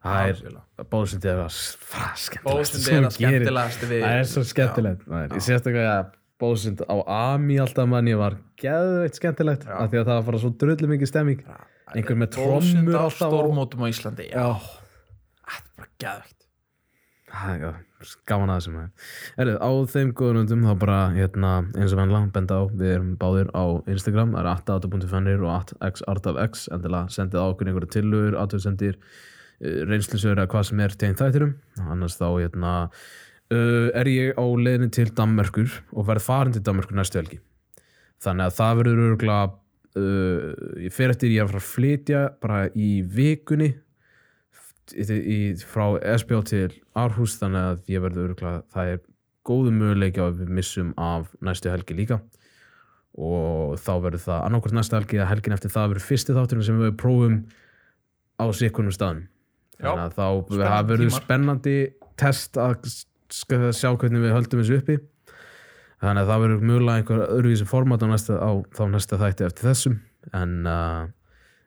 Það er, bóðsundi er er það skemmtilegast Það er svo skemmtilegt Ég sérstaklega að bóðsund á Ami alltaf mann ég var geðveitt skemmtilegt Já. af því að það var bara svo drullu mikið stemming. Einhver með trommur alltaf stórmótum á Íslandi þetta er bara er gaman að þessum Erðu, á þeim góðunundum þá bara hérna, eins og vennilega benda á við erum báðir á Instagram það er 8.fannir og 8xartafx endilega sendið á okkur einhverja tillugur aðtöðsendir, reynslusögur eða hvað sem er tegn þættirum annars þá hérna uh, er ég á leiðinni til Danmerkur og verð farin til Danmerkur næstu helgi. Þannig að það verður örgulega uh, ég fer eftir ég að fara að flytja bara í vikunni í, í, frá SBO til Árhús þannig að ég verður örgulega það er góðu möguleiki að við missum af næstu helgi líka. Og þá verður það annarkvært næstu helgi eða helgin eftir það verður fyrsti þátturinn sem við prófum á sikkunum staðum þannig að þá verður spennandi test að sk- sjá hvernig við höldum þessu uppi. Þannig að það verður mögulega einhver öðruvísi format á, næsta, á þá næsta þætti eftir þessum. En uh,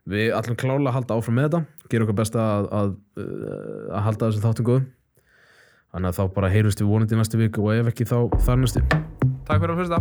við ætlum klálega að halda áfram með þetta. Gera okkar besta að, að, uh, að halda þessum þáttum góðum. Þannig að þá bara heyrust við vonandi næstu viku og ef ekki þá þar næstu takk fyrir að hlusta